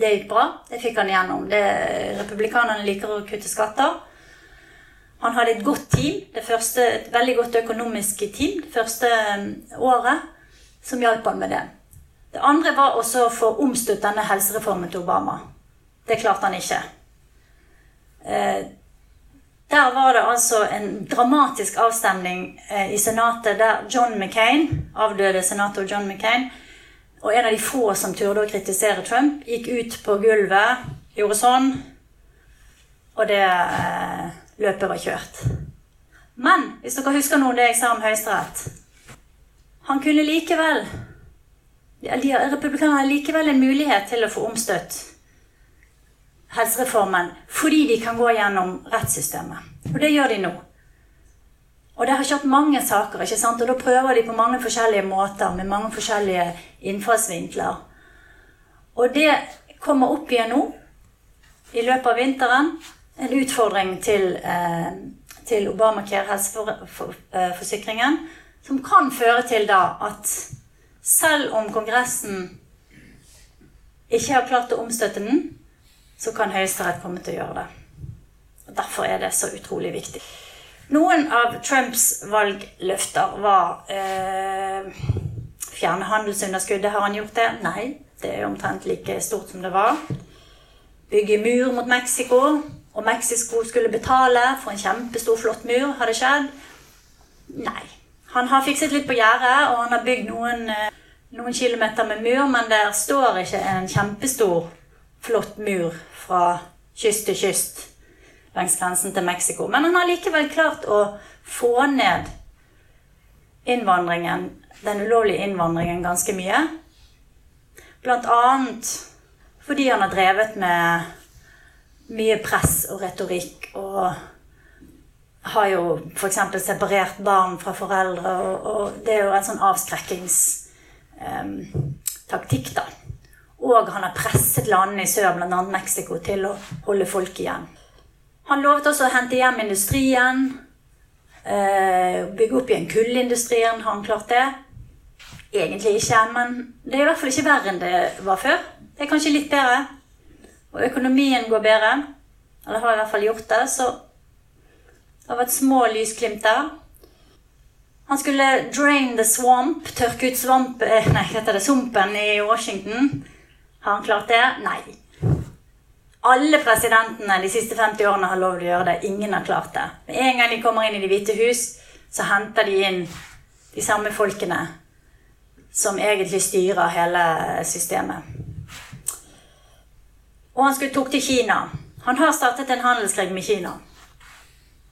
Det gikk bra. Det fikk han gjennom. Det, republikanerne liker å kutte skatter. Han hadde et godt team, første, et veldig godt økonomisk team det første um, året, som hjalp han med det. Det andre var også å få omstøtt denne helsereformen til Obama. Det klarte han ikke. Eh, der var det altså en dramatisk avstemning eh, i Senatet der John McCain, avdøde senator John McCain, og en av de få som turde å kritisere Trump, gikk ut på gulvet, gjorde sånn, og det eh, løpet var kjørt. Men hvis dere husker noe det jeg sa om Høyesterett Han kunne likevel Republikanerne har likevel en mulighet til å få omstøtt helsereformen fordi de kan gå gjennom rettssystemet. Og det gjør de nå. Og det har kjørt mange saker, ikke sant? og da prøver de på mange forskjellige måter med mange forskjellige innfallsvinkler. Og det kommer opp igjen nå, i løpet av vinteren, en utfordring til, eh, til Obamacare, helseforsikringen, som kan føre til da at selv om Kongressen ikke har klart å omstøtte den, så kan Høyesterett komme til å gjøre det. Og Derfor er det så utrolig viktig. Noen av Trumps valgløfter var eh, Fjerne handelsunderskuddet. Har han gjort det? Nei. Det er omtrent like stort som det var. Bygge mur mot Mexico. Og Mexico skulle betale for en kjempestor, flott mur. Har det skjedd? Nei. Han har fikset litt på gjerdet, og han har bygd noen, eh, noen kilometer med mur, men der står ikke en kjempestor flott mur fra kyst til kyst langs grensen til Mexico. Men han har likevel klart å få ned innvandringen, den ulovlige innvandringen ganske mye. Blant annet fordi han har drevet med mye press og retorikk og har jo f.eks. separert barn fra foreldre, og, og, det er jo en sånn avskrekkingstaktikk, um, da. Og han har presset landene i sør, bl.a. Mexico, til å holde folk igjen. Han lovet også å hente hjem industrien. Eh, bygge opp igjen kullindustrien. Har han klart det? Egentlig ikke, men det er i hvert fall ikke verre enn det var før. Det er kanskje litt bedre. Og økonomien går bedre. Eller har i hvert fall gjort det. Så det har vært små lysglimt der. Han skulle drain the swamp, tørke ut svamp, eh, nei, heter det, sumpen i Washington. Har han klart det? Nei. Alle presidentene de siste 50 årene har lov til å gjøre det. Ingen har klart det. Med en gang de kommer inn i Det hvite hus, så henter de inn de samme folkene som egentlig styrer hele systemet. Og han skulle tok til Kina. Han har startet en handelskrig med Kina.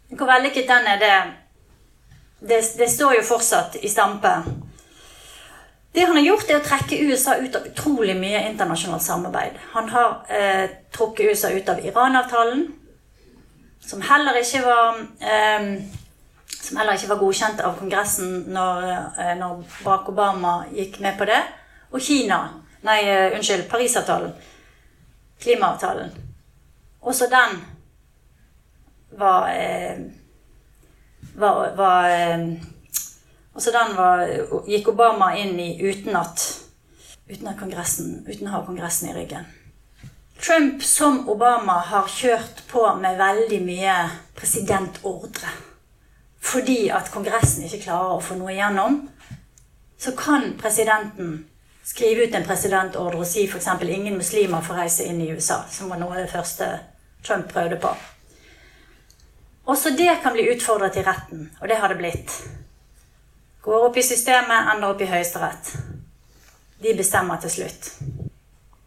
Hvor vellykket den er, det det, det, står jo fortsatt i stampe. Det han har gjort, er å trekke USA ut av utrolig mye internasjonalt samarbeid. Han har eh, trukket USA ut av Iran-avtalen, som heller ikke var eh, som heller ikke var godkjent av Kongressen når, eh, når Barack Obama gikk med på det. Og Kina Nei, uh, unnskyld. Parisavtalen. Klimaavtalen. Også den var eh, var, var Altså den var, gikk Obama inn i uten at, uten uten å ha Kongressen i ryggen. Trump som Obama har kjørt på med veldig mye presidentordre. Fordi at Kongressen ikke klarer å få noe igjennom, så kan presidenten skrive ut en presidentordre og si f.eks.: ingen muslimer får reise inn i USA, som var noe av det første Trump prøvde på. Også det kan bli utfordret i retten, og det har det blitt. Går opp i systemet, ender opp i Høyesterett. De bestemmer til slutt.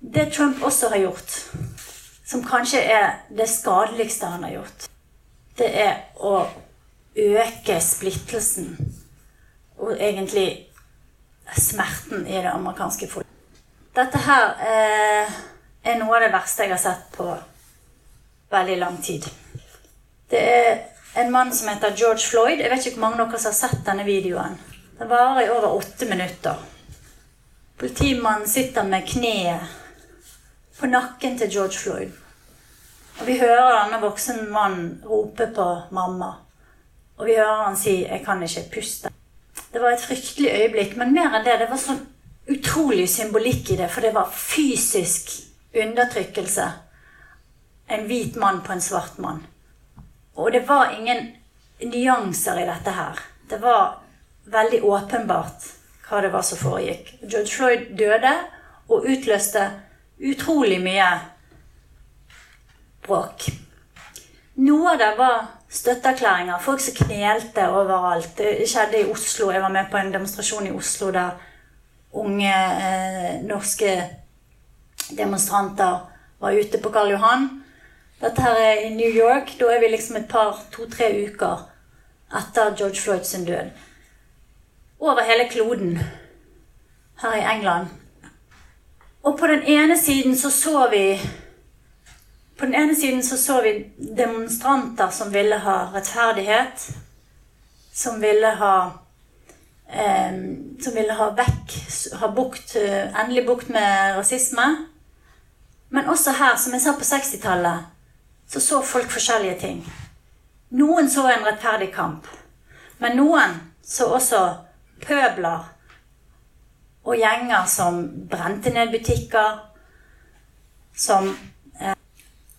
Det Trump også har gjort, som kanskje er det skadeligste han har gjort, det er å øke splittelsen og egentlig smerten i det amerikanske folk. Dette her eh, er noe av det verste jeg har sett på veldig lang tid. Det er en mann som heter George Floyd. Jeg vet ikke hvor mange av dere som har sett denne videoen. Den varer i over åtte minutter. Politimannen sitter med kneet på nakken til George Floyd. Og vi hører denne voksne mannen rope på mamma. Og vi hører han si 'Jeg kan ikke puste'. Det var et fryktelig øyeblikk, men mer enn det, det var sånn utrolig symbolikk i det. For det var fysisk undertrykkelse. En hvit mann på en svart mann. Og det var ingen nyanser i dette her. Det var veldig åpenbart hva det var som foregikk. George Floyd døde og utløste utrolig mye bråk. Noe av det var støtteerklæringer. Folk som knelte overalt. Det skjedde i Oslo. Jeg var med på en demonstrasjon i Oslo der unge eh, norske demonstranter var ute på Karl Johan dette her er i New York. Da er vi liksom et par, to-tre uker etter George Floyds død. Over hele kloden her i England. Og på den ene siden så så vi På den ene siden så så vi demonstranter som ville ha rettferdighet. Som ville ha eh, Som ville ha vekk Ha bukt, endelig bukt med rasisme. Men også her, som jeg sa på 60-tallet så så folk forskjellige ting. Noen så en rettferdig kamp. Men noen så også pøbler og gjenger som brente ned butikker, som, eh,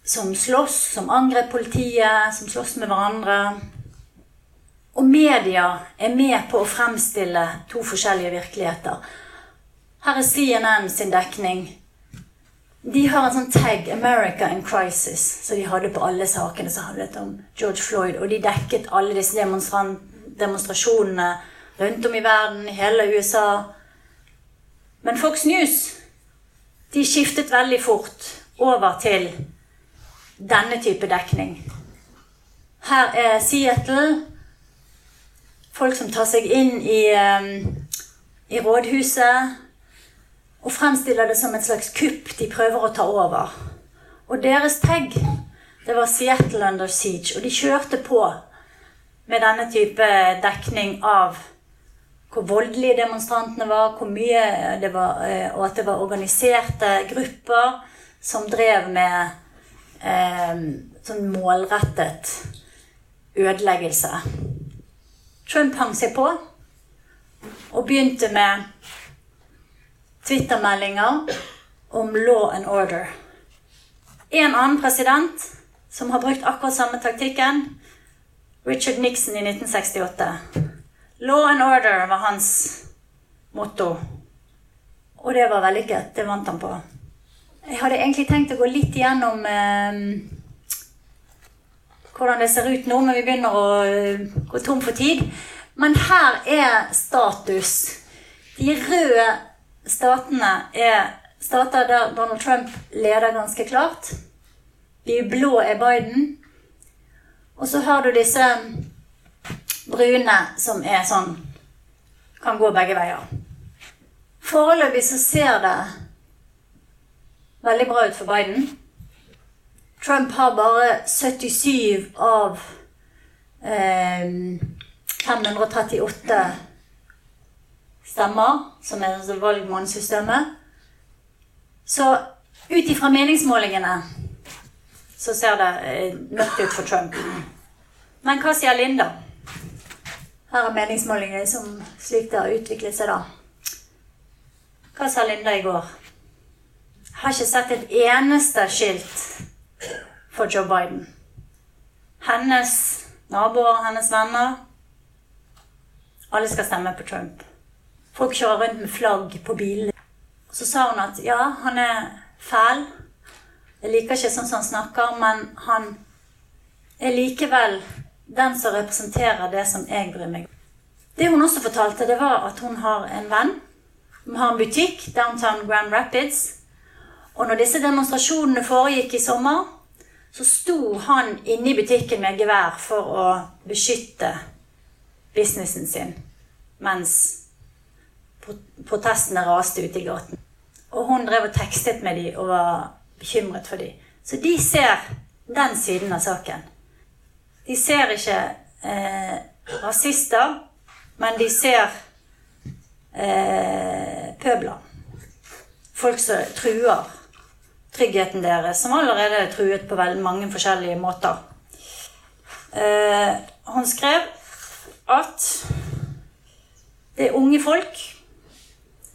som slåss, som angrep politiet, som slåss med hverandre. Og media er med på å fremstille to forskjellige virkeligheter. Her er CNN sin dekning de har en sånn tag 'America in Crisis' som de hadde på alle sakene som handlet om George Floyd. Og de dekket alle disse demonstrasjonene rundt om i verden, i hele USA. Men Fox News de skiftet veldig fort over til denne type dekning. Her er Seattle. Folk som tar seg inn i, um, i rådhuset og fremstiller det som et slags kupp de prøver å ta over. Og deres tag, det var Seattle under siege. Og de kjørte på med denne type dekning av hvor voldelige demonstrantene var, hvor mye det var, eh, og at det var organiserte grupper som drev med eh, sånn målrettet ødeleggelse. Trump hang seg på og begynte med Twitter-meldinger om law and order. En annen president som har brukt akkurat samme taktikken, Richard Nixon i 1968. Law and order var hans motto. Og det var vellykket. Det vant han på. Jeg hadde egentlig tenkt å gå litt igjennom eh, hvordan det ser ut nå, men vi begynner å eh, gå tom for tid. Men her er status. De røde statene er stater der Donald Trump leder ganske klart. De blå er Biden. Og så har du disse brune som er sånn Kan gå begge veier. Foreløpig så ser det veldig bra ut for Biden. Trump har bare 77 av eh, 538 stemmer, som er altså valgmannssystemet. Så ut ifra meningsmålingene så ser det eh, mørkt ut for Trump. Men hva sier Linda? Her er meningsmålingene som slik det har utviklet seg, da. Hva sa Linda i går? Har ikke sett et eneste skilt for Joe Biden. Hennes naboer, hennes venner Alle skal stemme på Trump. Folk kjører rundt med flagg på bilene. Så sa hun at ja, han er fæl. Jeg liker ikke sånn som han snakker, men han er likevel den som representerer det som jeg bryr meg om. Det hun også fortalte, det var at hun har en venn. Hun har en butikk downtown Grand Rapids. Og når disse demonstrasjonene foregikk i sommer, så sto han inne i butikken med gevær for å beskytte businessen sin mens protestene raste ute i gaten. Og hun drev og tekstet med dem og var bekymret for dem. Så de ser den siden av saken. De ser ikke eh, rasister, men de ser eh, pøbler. Folk som truer tryggheten deres, som allerede er truet på veldig mange forskjellige måter. Eh, hun skrev at det er unge folk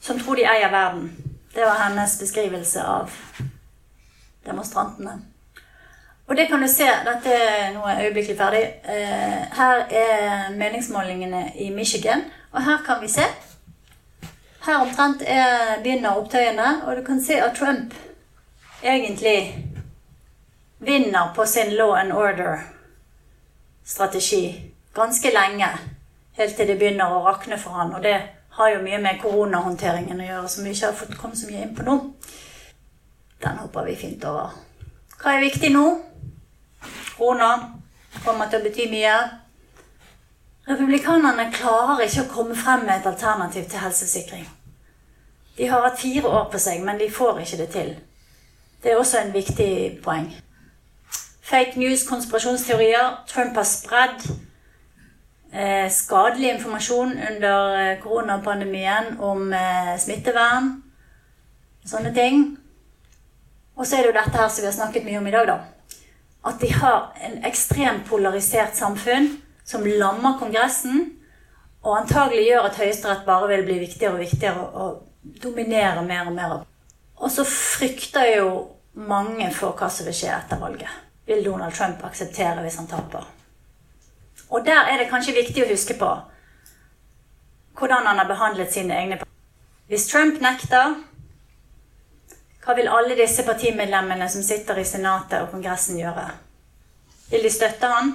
som tror de eier verden. Det var hennes beskrivelse av demonstrantene. Og det kan du se. Dette er nå øyeblikkelig ferdig. Eh, her er meningsmålingene i Michigan. Og her kan vi se. Her omtrent er, begynner opptøyene, og du kan se at Trump egentlig vinner på sin law and order-strategi ganske lenge. Helt til det begynner å rakne for han, og det har jo mye med koronahåndteringen å gjøre, som vi ikke har fått kommet så mye inn på nå. Den hopper vi fint over. Hva er viktig nå? Korona kommer til å bety mye. Republikanerne klarer ikke å komme frem med et alternativ til helsesikring. De har hatt fire år på seg, men de får ikke det til. Det er også en viktig poeng. Fake news, konspirasjonsteorier. Trump har spredd skadelig informasjon under eh, koronapandemien om eh, smittevern. Sånne ting. Og så er det jo dette her som vi har snakket mye om i dag, da. At de har en ekstremt polarisert samfunn som lammer Kongressen, og antagelig gjør at Høyesterett bare vil bli viktigere og viktigere og dominere mer og mer. Og så frykter jo mange for hva som vil skje etter valget. Vil Donald Trump akseptere hvis han taper? Og der er det kanskje viktig å huske på hvordan han har behandlet sine egne partier. Hvis Trump nekter hva vil alle disse partimedlemmene som sitter i Senatet og Kongressen, gjøre? Vil de støtte han,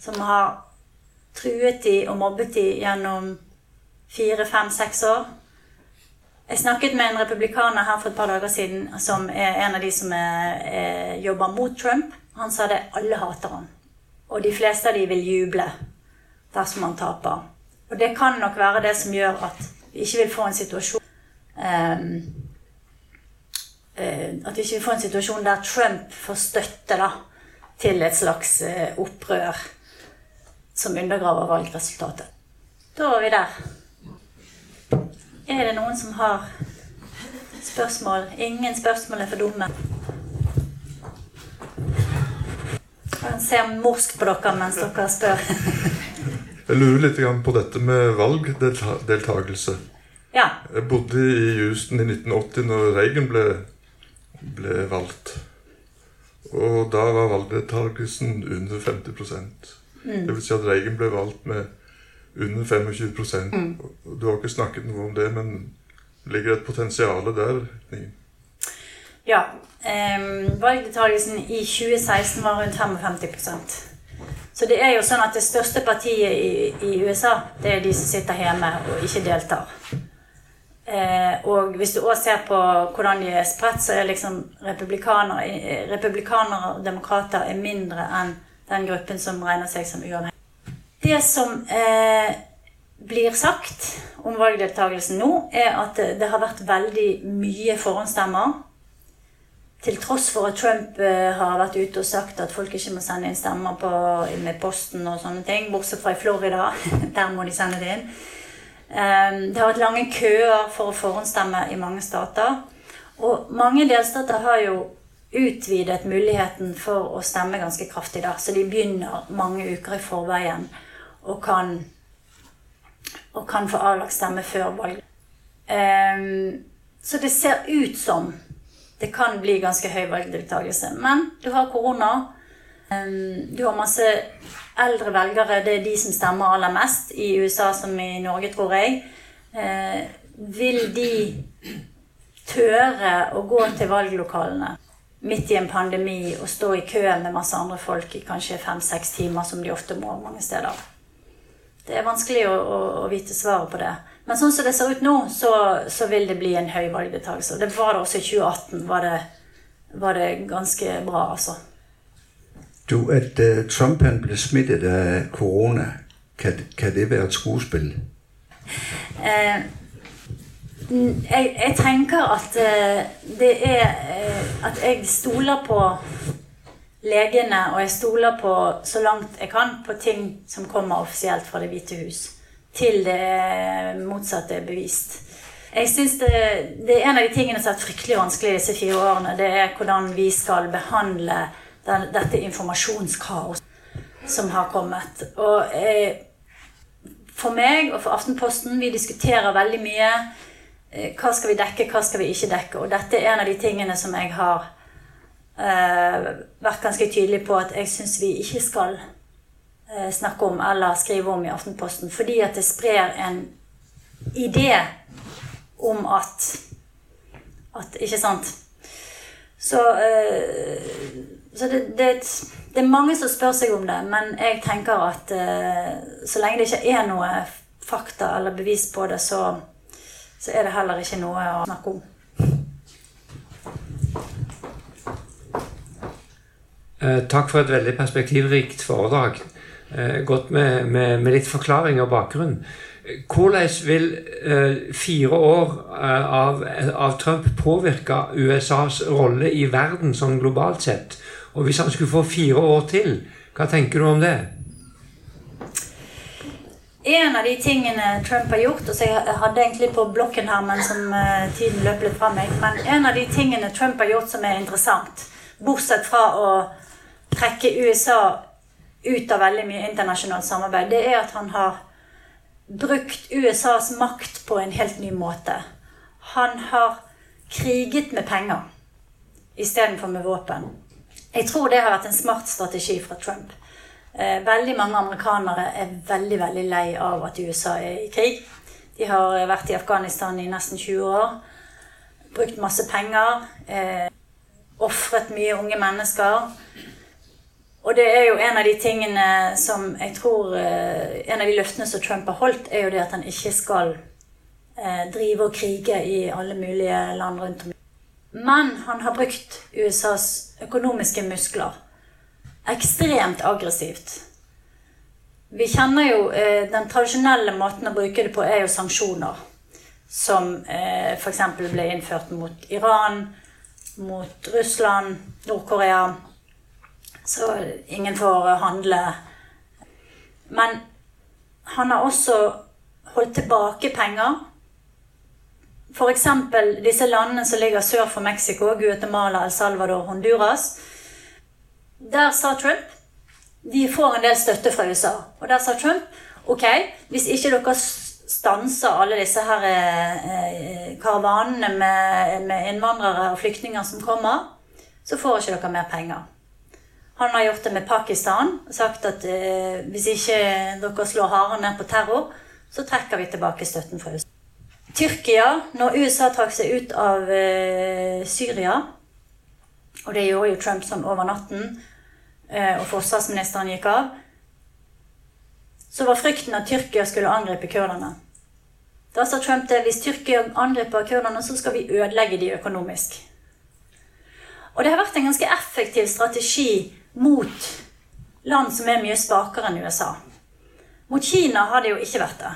som har truet de og mobbet de gjennom fire, fem, seks år? Jeg snakket med en republikaner her for et par dager siden som er en av de som er, er, jobber mot Trump. Han sa det alle hater han. Og de fleste av de vil juble dersom han taper. Og det kan nok være det som gjør at vi ikke vil få en situasjon um, at vi ikke får en situasjon der Trump får støtte da, til et slags eh, opprør som undergraver valgresultatet. Da er vi der. Er det noen som har spørsmål? Ingen spørsmål er for dumme. Jeg ser morsk på dere mens dere spør. Jeg lurer litt på dette med valgdeltakelse. Ja. Jeg bodde i Houston i 1980 når Reagan ble, ble valgt. Og da var valgdeltakelsen under 50 mm. Det vil si at Reagan ble valgt med under 25 mm. Du har ikke snakket noe om det, men ligger det et potensial der? Ja. Um, valgdeltakelsen i 2016 var rundt 55% Så det er jo sånn at det største partiet i, i USA, det er de som sitter hjemme og ikke deltar. Eh, og hvis du også ser på hvordan de er spredt, så er liksom republikanere, republikanere og demokrater er mindre enn den gruppen som regner seg som uavhengig. Det som eh, blir sagt om valgdeltakelsen nå, er at det, har vært veldig mye forhåndsstemmer. Til tross for at Trump eh, har vært ute og sagt at folk ikke må sende inn stemmer på, med posten og sånne ting. Bortsett fra i Florida. Der må de sende det inn. Ehm, det har vært lange køer for å forhåndsstemme i mange stater. Og mange delstater har jo utvidet muligheten for å stemme ganske kraftig. da, Så de begynner mange uker i forveien og kan, og kan få avlagt stemme før valget. Um, så det ser ut som det kan bli ganske høy valgdeltakelse. Men du har korona. Du har masse eldre velgere, det er de som stemmer aller mest i USA som i Norge, tror jeg. Eh, vil de tøre å gå til valglokalene midt i en pandemi og stå i kø med masse andre folk i kanskje fem-seks timer, som de ofte må mange steder? Det er vanskelig å, å, å, vite svaret på det. Men sånn som det ser ut nå, så, så vil det bli en høy valgdeltakelse. Det var det også i 2018. Var det, var det ganske bra, altså du, at uh, Trump han ble smittet av korona. Kan, kan, det være et skuespill? Eh, jeg, jeg, tenker at uh, det er uh, At jeg stoler på legene, og jeg stoler på, så langt jeg kan, på ting som kommer offisielt fra Det hvite hus. Til det motsatte er bevist. Jeg synes det, det er En av de tingene som har vært fryktelig vanskelig disse fire årene, det er hvordan vi skal behandle den, dette informasjonskaos som har kommet. Og eh, for meg og for Aftenposten, vi diskuterer veldig mye eh, hva skal vi dekke, hva skal vi ikke dekke. Og dette er en av de tingene som jeg har eh, vært ganske tydelig på at jeg syns vi ikke skal eh, snakke om eller skrive om i Aftenposten. Fordi at det sprer en idé om at, at Ikke sant? Så eh, så det, det, det, er mange som spør seg om det, men jeg tenker at uh, så lenge det ikke er noe fakta eller bevis på det, så, så er det heller ikke noe å snakke om. Eh, takk for et veldig perspektivrikt foredrag. Eh, godt med, med, med, litt forklaring og bakgrunn. Hvordan vil eh, fire år eh, av, av, Trump påvirke USAs rolle i verden sånn globalt sett? Og hvis han skulle få fire år til, hva tenker du om det? En av de tingene Trump har gjort og så Jeg hadde egentlig på blokken her, men som tiden løp litt fra meg. Men en av de tingene Trump har gjort som er interessant, bortsett fra å trekke USA ut av veldig mye internasjonalt samarbeid, det er at han har brukt USAs makt på en helt ny måte. Han har kriget med penger istedenfor med våpen. Jeg tror det har vært en smart strategi fra Trump. Eh, veldig mange amerikanere er veldig veldig lei av at USA er i krig. De har vært i Afghanistan i nesten 20 år. Brukt masse penger. Eh, Ofret mye unge mennesker. Og det er jo en av de tingene som jeg tror eh, En av de løftene som Trump har holdt, er jo det at han ikke skal eh, drive og krige i alle mulige land rundt om. Men han har brukt USAs økonomiske muskler. Ekstremt aggressivt. Vi kjenner jo eh, Den tradisjonelle måten å bruke det på er jo sanksjoner. Som eh, f.eks. ble innført mot Iran, mot Russland, Nord-Korea. Så ingen får handle. Men han har også holdt tilbake penger f.eks. disse landene som ligger sør for Mexico, Guatemala, El Salvador, Honduras. Der sa Trump de får en del støtte fra USA. Og der sa Trump ok, hvis ikke dere stanser alle disse her eh, karavanene med, med innvandrere og flyktninger som kommer, så får ikke dere mer penger. Han har gjort det med Pakistan. Sagt at eh, hvis ikke dere slår hardere ned på terror, så trekker vi tilbake støtten fra USA. Tyrkia, når USA trakk seg ut av eh, Syria, og det gjorde jo Trump sånn over natten, eh, og forsvarsministeren gikk av, så var frykten at Tyrkia skulle angripe kurderne. Da sa Trump det hvis Tyrkia angriper kurderne, så skal vi ødelegge de økonomisk. Og det har vært en ganske effektiv strategi mot land som er mye svakere enn USA. Mot Kina har det jo ikke vært det.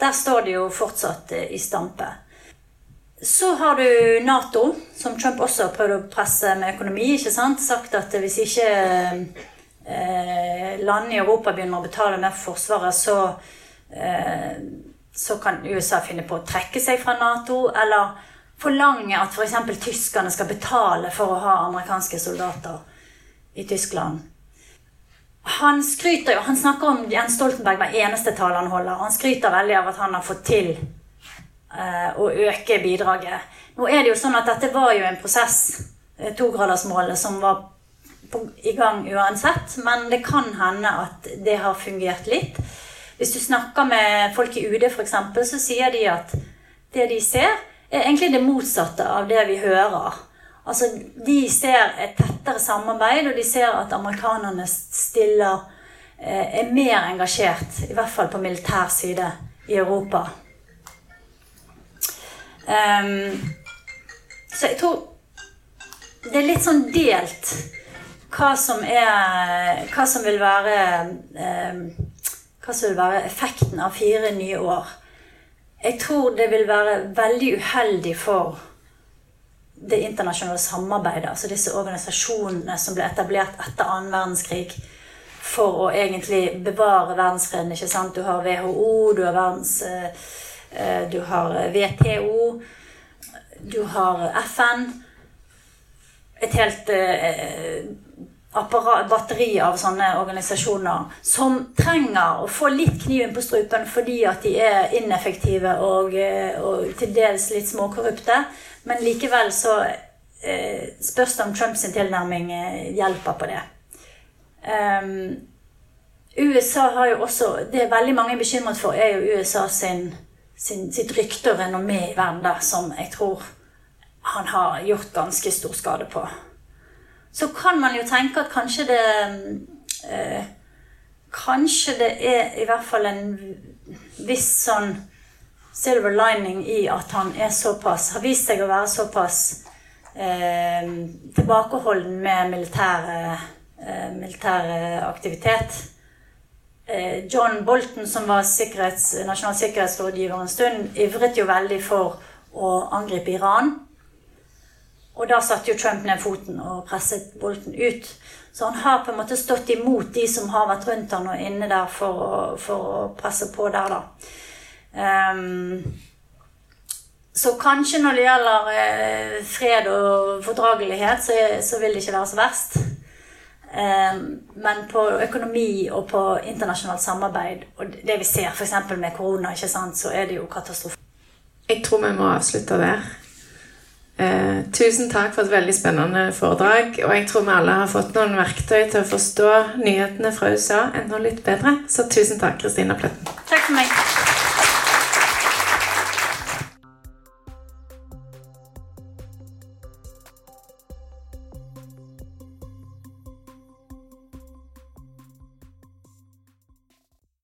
Der står det jo fortsatt eh, i stampe. Så har du Nato, som Trump også har å presse med økonomi. ikke sant? Sagt at hvis ikke eh, landene i Europa begynner å betale mer for Forsvaret, så, eh, så kan USA finne på å trekke seg fra Nato. Eller forlange at f.eks. tyskerne skal betale for å ha amerikanske soldater i Tyskland. Han skryter jo, han snakker om Jens Stoltenberg hver eneste tale han holder. Han skryter veldig av at han har fått til uh, å øke bidraget. Nå er det jo sånn at dette var jo en prosess, eh, togradersmålet, som var på, i gang uansett. Men det kan hende at det har fungert litt. Hvis du snakker med folk i UD f.eks., så sier de at det de ser, er egentlig det motsatte av det vi hører. Altså, De ser et tettere samarbeid, og de ser at amerikanerne stiller eh, er mer engasjert, i hvert fall på militær side, i Europa. Um, så jeg tror det er litt sånn delt hva som er Hva som vil være um, Hva som vil være effekten av fire nye år. Jeg tror det vil være veldig uheldig for det internasjonale samarbeidet, altså disse organisasjonene som ble etablert etter annen verdenskrig for å egentlig bevare verdensfreden. ikke sant? Du har WHO, du har verdens eh, Du har WTO, du har FN. Et helt eh, apparat, batteri av sånne organisasjoner som trenger å få litt kniven på strupen fordi at de er ineffektive og, eh, og til dels litt småkorrupte. Men likevel så eh, spørs det om Trumps tilnærming eh, hjelper på det. Um, USA har jo også Det veldig mange er bekymret for, er jo USA sin, sin, sitt rykte og renommé i verden, der, som jeg tror han har gjort ganske stor skade på. Så kan man jo tenke at kanskje det eh, Kanskje det er i hvert fall en viss sånn silver lining i at han er såpass, har vist seg å være såpass eh, tilbakeholden med militær, eh, militær aktivitet. Eh, John Bolton, som var sikkerhets, nasjonal sikkerhetsrådgiver en stund, ivret jo veldig for å angripe Iran. Og da satte jo Trump ned foten og presset Bolton ut. Så han har på en måte stått imot de som har vært rundt han og inne der for å, for å presse på der, da. Um, så kanskje når det gjelder eh, fred og fordragelighet, så, så, vil det ikke være så verst. Um, men på økonomi og på internasjonalt samarbeid, og det vi ser f.eks. med korona, ikke sant, så er det jo katastrofe. Jeg tror vi må avslutte der. Eh, tusen takk for et veldig spennende foredrag. Og jeg tror vi alle har fått noen verktøy til å forstå nyhetene fra USA enda litt bedre. Så tusen takk, Kristina Pletten. Takk for meg.